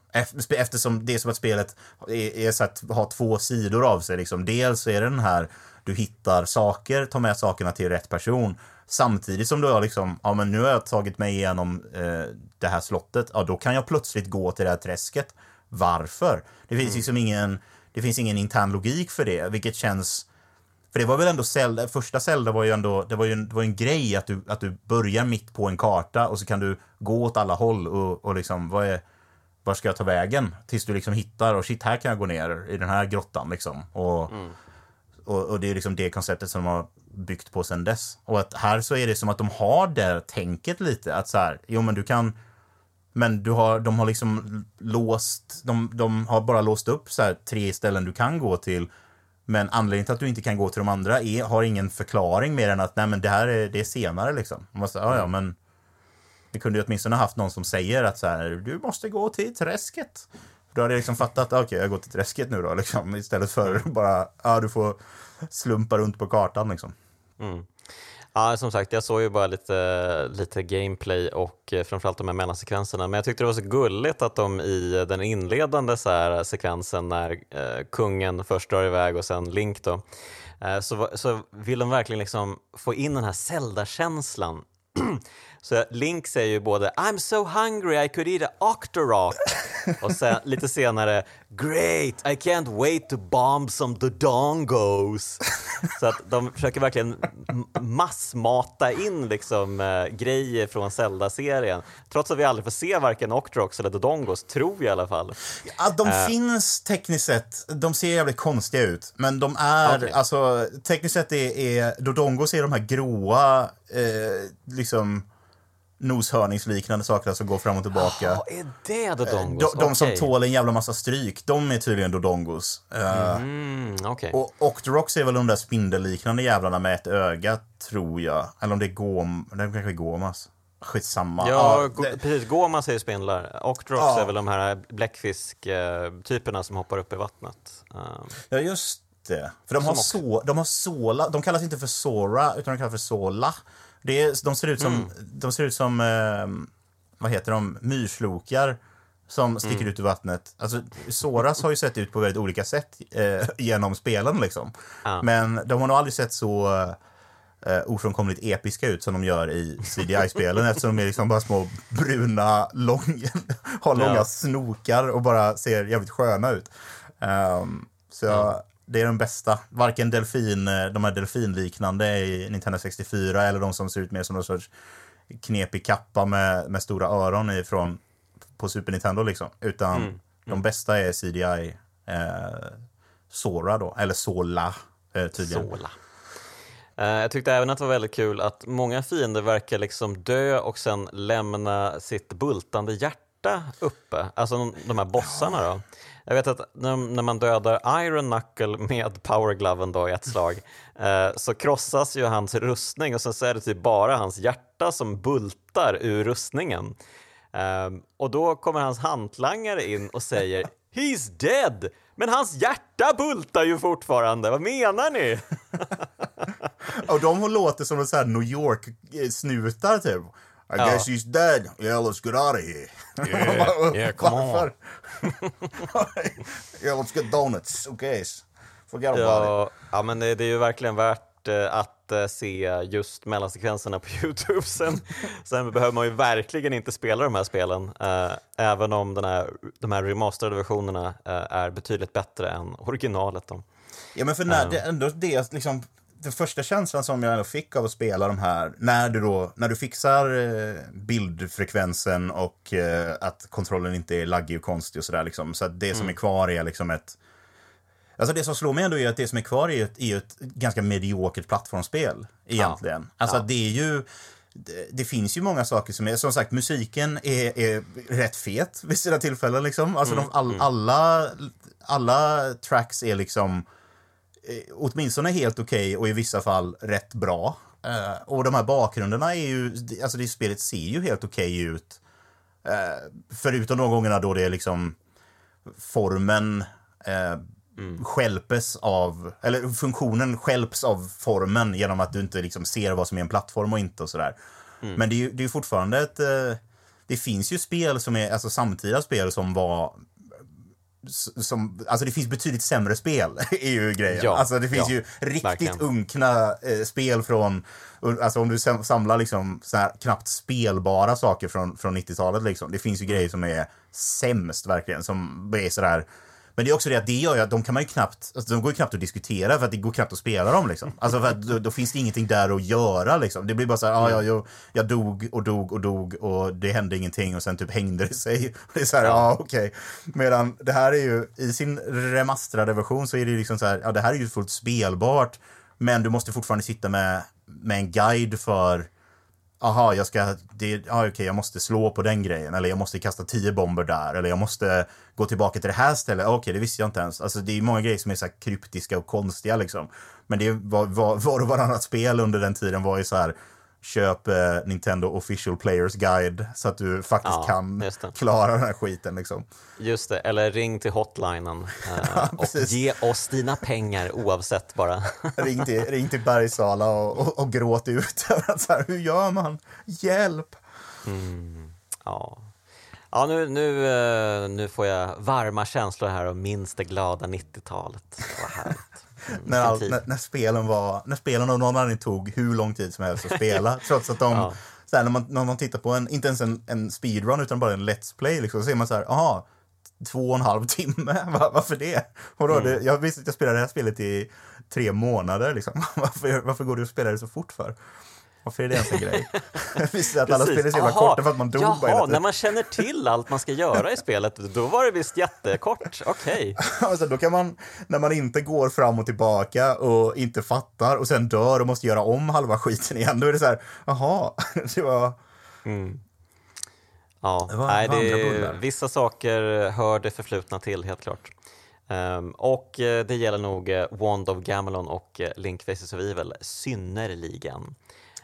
Eftersom det är som att spelet är, är så att ha två sidor av sig liksom. Dels är det den här, du hittar saker, tar med sakerna till rätt person. Samtidigt som du har liksom, ja men nu har jag tagit mig igenom eh, det här slottet, ja då kan jag plötsligt gå till det här träsket. Varför? Det finns mm. liksom ingen, det finns ingen intern logik för det, vilket känns för det var väl ändå Zelda, första Zelda var ju ändå, det var ju en, det var en grej att du, att du börjar mitt på en karta och så kan du gå åt alla håll och, och liksom, vad är, var ska jag ta vägen? Tills du liksom hittar, och shit, här kan jag gå ner i den här grottan liksom. Och, mm. och, och, det är liksom det konceptet som de har byggt på sen dess. Och att här så är det som att de har det tänket lite, att så här, jo men du kan men du har, de har liksom låst, de, de har bara låst upp så här, tre ställen du kan gå till men anledningen till att du inte kan gå till de andra är, har ingen förklaring mer än att nej men det här är, det är senare liksom. Man måste, ja, ja, men vi kunde ju åtminstone haft någon som säger att så här, du måste gå till träsket. Då hade jag liksom fattat, okej okay, jag går till träsket nu då liksom. Istället för bara, ja du får slumpa runt på kartan liksom. Mm. Ja, som sagt, jag såg ju bara lite, lite gameplay och eh, framförallt de här mellansekvenserna. Men jag tyckte det var så gulligt att de i den inledande så här, sekvensen när eh, kungen först drar iväg och sen Link då, eh, så, så vill de verkligen liksom få in den här Zelda-känslan. Så Link säger ju både I'm so hungry I could eat a octorok och sen lite senare Great, I can't wait to bomb some dodongos. Så att de försöker verkligen massmata in liksom, äh, grejer från Zelda-serien. Trots att vi aldrig får se varken Octoroks eller Dodongos, tror vi i alla fall. Ja, de äh, finns tekniskt sett. De ser jävligt konstiga ut. Men de är, okay. alltså tekniskt sett är, är Dodongos är de här gråa, eh, liksom noshörningsliknande saker som går fram och tillbaka. Ja, är det dodongos? De, de okay. som tål en jävla massa stryk, de är tydligen dodongos. Mm, okay. Och Octorox är väl de där spindelliknande jävlarna med ett öga, tror jag. Eller om det är Gom... Det kanske är Gomas. Skitsamma. Ja, ja det... precis. Gomas är ju spindlar. Octorox ja. är väl de här bläckfisk-typerna som hoppar upp i vattnet. Ja, just det. För de har, så, de har Sola, de kallas inte för Sora, utan de kallas för Sola. Det är, de ser ut som, mm. de ser ut som eh, vad heter de, myrslokar som sticker mm. ut ur vattnet. Alltså, Soras har ju sett ut på väldigt olika sätt eh, genom spelen liksom. Ah. Men de har nog aldrig sett så eh, ofrånkomligt episka ut som de gör i CDI-spelen eftersom de är liksom bara små bruna, lång, har långa ja. snokar och bara ser jävligt sköna ut. Um, så jag, det är de bästa. Varken delfin, eh, de här delfinliknande i Nintendo 64 eller de som ser ut mer som någon sorts knepig kappa med, med stora öron ifrån på Super Nintendo liksom. Utan mm. Mm. de bästa är CDI eh, Sora då, eller Sola eh, tydligen. Sola. Eh, jag tyckte även att det var väldigt kul att många fiender verkar liksom dö och sen lämna sitt bultande hjärta uppe, alltså de här bossarna då. Jag vet att när, när man dödar Iron Knuckle med powergloven då i ett slag eh, så krossas ju hans rustning och sen så är det typ bara hans hjärta som bultar ur rustningen. Eh, och då kommer hans hantlangare in och säger He's dead! Men hans hjärta bultar ju fortfarande, vad menar ni? och de låter som så här New York-snutar typ. I ja. guess he's dead. Yeah, let's get out of here. Yeah, yeah come on. yeah, let's get donuts. Okay. Forget ja, about it. Ja, men det, det är ju verkligen värt eh, att eh, se just mellansekvenserna på Youtube. Sen, sen behöver man ju verkligen inte spela de här spelen, eh, även om den här, de här remasterade versionerna är betydligt bättre än originalet. Då. Ja, men för när, det, ändå det liksom den första känslan som jag ändå fick av att spela de här, när du då, när du fixar eh, bildfrekvensen och eh, att kontrollen inte är laggig och konstig och sådär liksom, så att det som mm. är kvar är liksom ett Alltså det som slår mig ändå är att det som är kvar är ett, är ett ganska mediokert plattformsspel egentligen. Ja. Alltså ja. det är ju det, det, finns ju många saker som är, som sagt musiken är, är rätt fet vid sina tillfällen liksom. Alltså mm. de, all, mm. alla, alla tracks är liksom åtminstone helt okej okay och i vissa fall rätt bra. Uh, och de här bakgrunderna är ju, alltså det spelet ser ju helt okej okay ut. Uh, förutom de gångerna då det är liksom formen uh, mm. skälpes av, eller funktionen skälps av formen genom att du inte liksom ser vad som är en plattform och inte och sådär. Mm. Men det är ju det är fortfarande ett, det det finns ju spel som är, alltså samtida spel som var som, alltså det finns betydligt sämre spel, är ju grejen. Ja, alltså det finns ja, ju riktigt verkligen. unkna eh, spel från, alltså om du samlar liksom så här knappt spelbara saker från, från 90-talet liksom. Det finns ju grejer som är sämst verkligen, som är sådär men det är också det att det gör ju att de kan man ju knappt, alltså de går ju knappt att diskutera för att det går knappt att spela dem liksom. Alltså för att då, då finns det ingenting där att göra liksom. Det blir bara så här, ah, ja, jag, jag dog och dog och dog och det hände ingenting och sen typ hängde det sig. Det är så här, ja ah, okej. Okay. Medan det här är ju, i sin remasterade version så är det ju liksom så här, ja det här är ju fullt spelbart. Men du måste fortfarande sitta med, med en guide för aha, jag ska, det, ah, okay, jag måste slå på den grejen, eller jag måste kasta tio bomber där, eller jag måste gå tillbaka till det här stället. Okej, okay, det visste jag inte ens. Alltså, det är många grejer som är så kryptiska och konstiga liksom. Men det var, var, var och varannat spel under den tiden var ju så här, köp eh, Nintendo official players guide så att du faktiskt ja, kan klara den här skiten. Liksom. Just det, eller ring till hotlinen eh, och ge oss dina pengar oavsett bara. ring, till, ring till Bergsala och, och, och gråt ut. så här, hur gör man? Hjälp! Mm, ja. Ja, nu, nu, eh, nu får jag varma känslor här och minns det glada 90-talet. Vad härligt. När, all, när, när, spelen var, när spelen av någon anledning tog hur lång tid som helst att spela. trots att de, ja. så här, när, man, när man tittar på en, inte ens en, en speedrun utan bara en let's play, liksom, så ser man så här, aha, två och en halv timme, Var, varför det? Och då, mm. det jag visste att jag spelade det här spelet i tre månader, liksom. varför, varför går du och spelar det så fort för? Varför är det ens en grej? visst att alla spel är så jävla korta för att man dog Jaha, bara när man känner till allt man ska göra i spelet, då var det visst jättekort. Okej. Okay. alltså, då kan man, när man inte går fram och tillbaka och inte fattar och sen dör och måste göra om halva skiten igen, då är det så här, jaha, det var... Mm. Ja, det var, nej, det, vissa saker hör det förflutna till, helt klart. Um, och uh, det gäller nog uh, Wand of Gamelon och uh, Link Faces of Evil synnerligen.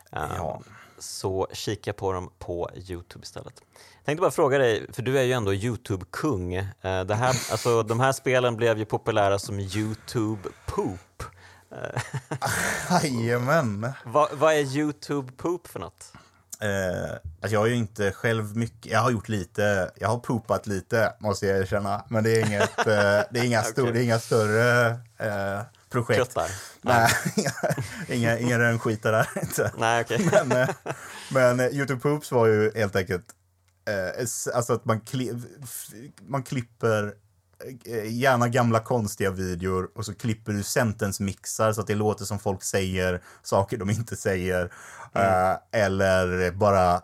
Ja. Så kika på dem på Youtube istället. Jag tänkte bara fråga dig, för du är ju ändå Youtube-kung. Eh, det här, alltså, de här spelen blev ju populära som Youtube-poop. Jajamän! vad, vad är Youtube-poop för något? Eh, alltså jag har ju inte själv mycket, jag har gjort lite, jag har poopat lite måste jag erkänna. Men det är inget, eh, det är inga, okay. stor, det är inga större eh, projekt. Köttar. Nej, inga, inga rönnskitar där inte. Nej, okay. Men, eh, men eh, Youtube Poops var ju helt enkelt eh, alltså att man, kli, man klipper gärna gamla konstiga videor och så klipper du sentence-mixar så att det låter som folk säger saker de inte säger. Mm. eller bara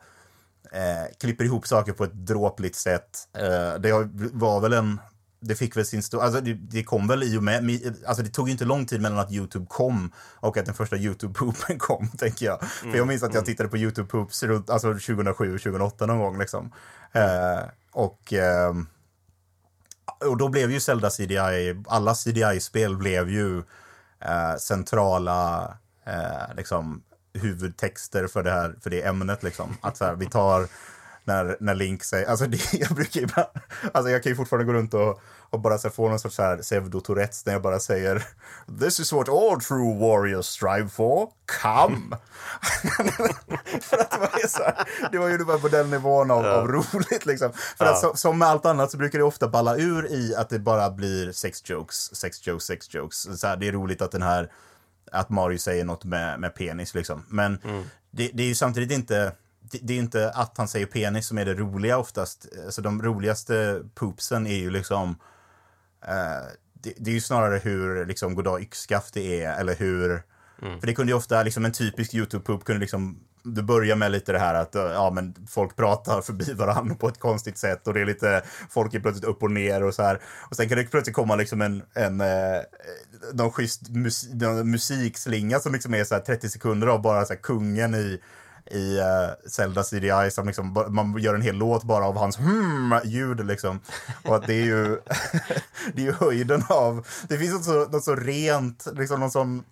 eh, klipper ihop saker på ett dråpligt sätt. Eh, det var väl en det fick väl sin stor, alltså det, det, kom väl i och med, alltså det tog ju inte lång tid mellan att Youtube kom och att den första Youtube-poopen kom, tänker jag. Mm. För jag minns att jag mm. tittade på Youtube-poops runt, alltså 2007, 2008 någon gång liksom. Eh, och, eh, och då blev ju Zelda CDI, alla CDI-spel blev ju eh, centrala, eh, liksom, huvudtexter för det här, för det ämnet liksom. Att så här, vi tar när, när Link säger, alltså det, jag brukar ju bara, alltså jag kan ju fortfarande gå runt och, och bara så få någon sorts här pseudo-tourettes när jag bara säger This is what all true warriors strive for, come! för att det var så här, det var ju bara på den nivån av, ja. av roligt liksom. För ja. att så, som med allt annat så brukar det ofta balla ur i att det bara blir sex jokes, sex jokes, sex jokes. Så här, det är roligt att den här, att Mario säger något med, med penis liksom. Men mm. det, det är ju samtidigt inte det, det är inte att han säger penis som är det roliga oftast. Alltså de roligaste poopsen är ju liksom eh, det, det, är ju snarare hur liksom goddag yxskaft det är eller hur mm. För det kunde ju ofta, liksom en typisk YouTube-poop kunde liksom du börjar med lite det här att ja, men folk pratar förbi varandra på ett konstigt sätt och det är lite, folk är plötsligt upp och ner och så här. Och sen kan det plötsligt komma liksom en, en eh, någon schysst mus, någon musikslinga som liksom är så 30 sekunder av bara så kungen i i uh, Zelda CDI som liksom, man gör en hel låt bara av hans hmm-ljud liksom. Och att det är ju, det är ju höjden av, det finns något så, något så rent, liksom något som,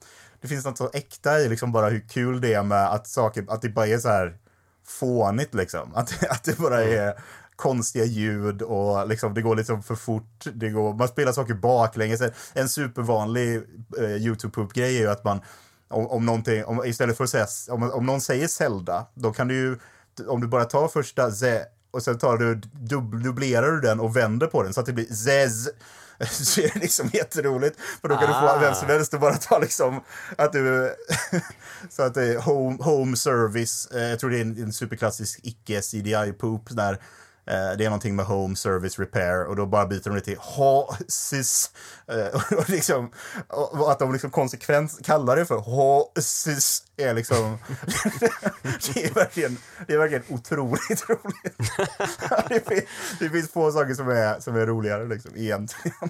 det finns något så äkta i liksom bara hur kul det är med att saker, att det bara är så här fånigt liksom. Att, att det bara mm. är konstiga ljud och liksom, det går liksom för fort. Det går, man spelar saker baklänges. En supervanlig eh, YouTube-grej är ju att man om, om någonting, om, istället för att säga, om, om någon säger Zelda, då kan du ju, om du bara tar första Z och sen tar du, dub, dubblerar du den och vänder på den så att det blir zez. Så är det liksom jätteroligt. För då kan ah. du få vem som helst att bara ta liksom att du... så att det är home, home service. Eh, jag tror det är en, en superklassisk icke-CDI-poop där Eh, det är någonting med Home Service Repair och då bara byter de det till HASIS. Eh, och, liksom, och att de liksom konsekvent kallar det för HASIS är liksom... det, är verkligen, det är verkligen otroligt roligt. det, finns, det finns få saker som är, som är roligare liksom, egentligen.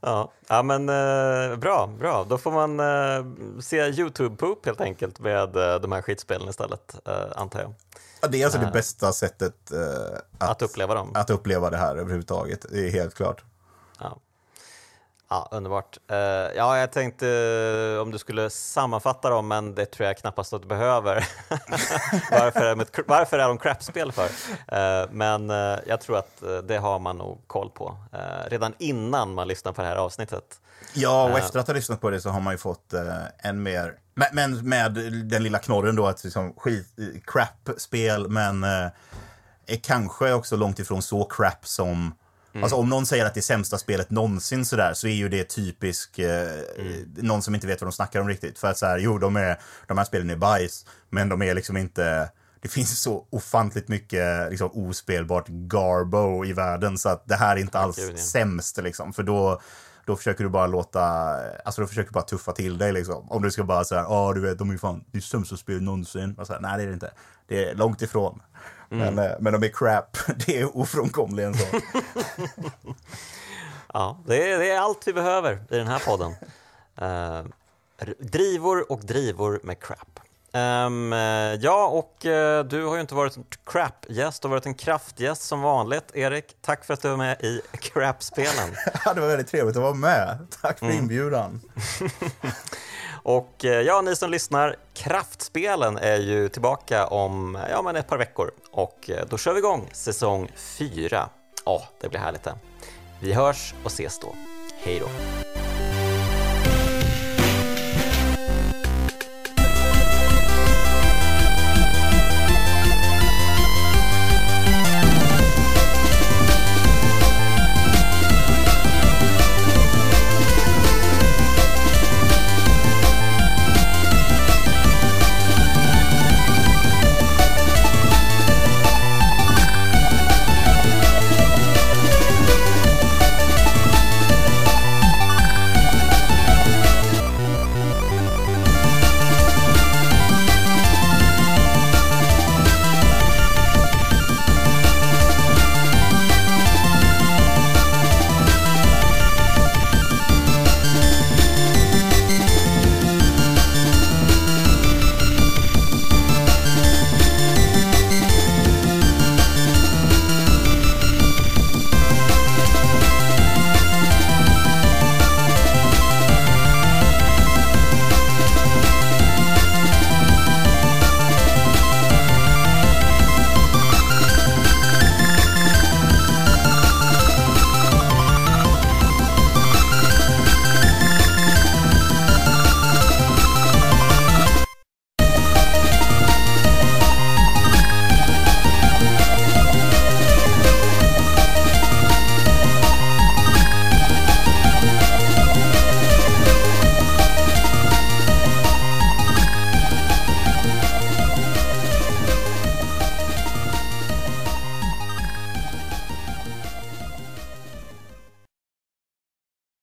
Ja, ja men eh, bra, bra. Då får man eh, se Youtube-poop helt enkelt med eh, de här skitspelen istället, eh, antar jag. Ja, det är alltså det eh, bästa sättet uh, att, att, uppleva dem. Att uppleva det här överhuvudtaget, det är helt klart. Ja, ja underbart. Uh, ja, jag tänkte uh, om du skulle sammanfatta dem, men det tror jag knappast att du behöver. varför, är ett, varför är de crap-spel för? men jag tror att det har man nog koll på redan innan man lyssnar på det här avsnittet. Ja, och efter att ha lyssnat på det så har man ju fått en mer men med den lilla knorren då att liksom skit, crap-spel, men eh, är kanske också långt ifrån så crap som Mm. Alltså om någon säger att det är sämsta spelet någonsin sådär så är ju det typisk eh, mm. någon som inte vet vad de snackar om riktigt. För att så här, jo, de, är, de här spelen är bajs, men de är liksom inte... Det finns så ofantligt mycket liksom, ospelbart garbo i världen så att det här är inte alls Gud, ja. sämst liksom. För då, då försöker du bara låta, alltså då försöker du bara tuffa till dig liksom. Om du ska bara säga, ja du vet, de är fan, det är sämsta spel någonsin. Och så här, Nej det är det inte. Det är långt ifrån. Mm. Men, eh, men de är crap, det är ofrånkomligen så. ja, det är, det är allt vi behöver i den här podden. Uh, drivor och drivor med crap. Um, ja, och uh, du har ju inte varit en crap-gäst, du har varit en kraftgäst som vanligt. Erik, tack för att du var med i crap-spelen. det var väldigt trevligt att vara med. Tack för mm. inbjudan. och uh, ja, ni som lyssnar, Kraftspelen är ju tillbaka om ja, men ett par veckor och då kör vi igång säsong 4. Ja, oh, det blir härligt det. Vi hörs och ses då. Hej då!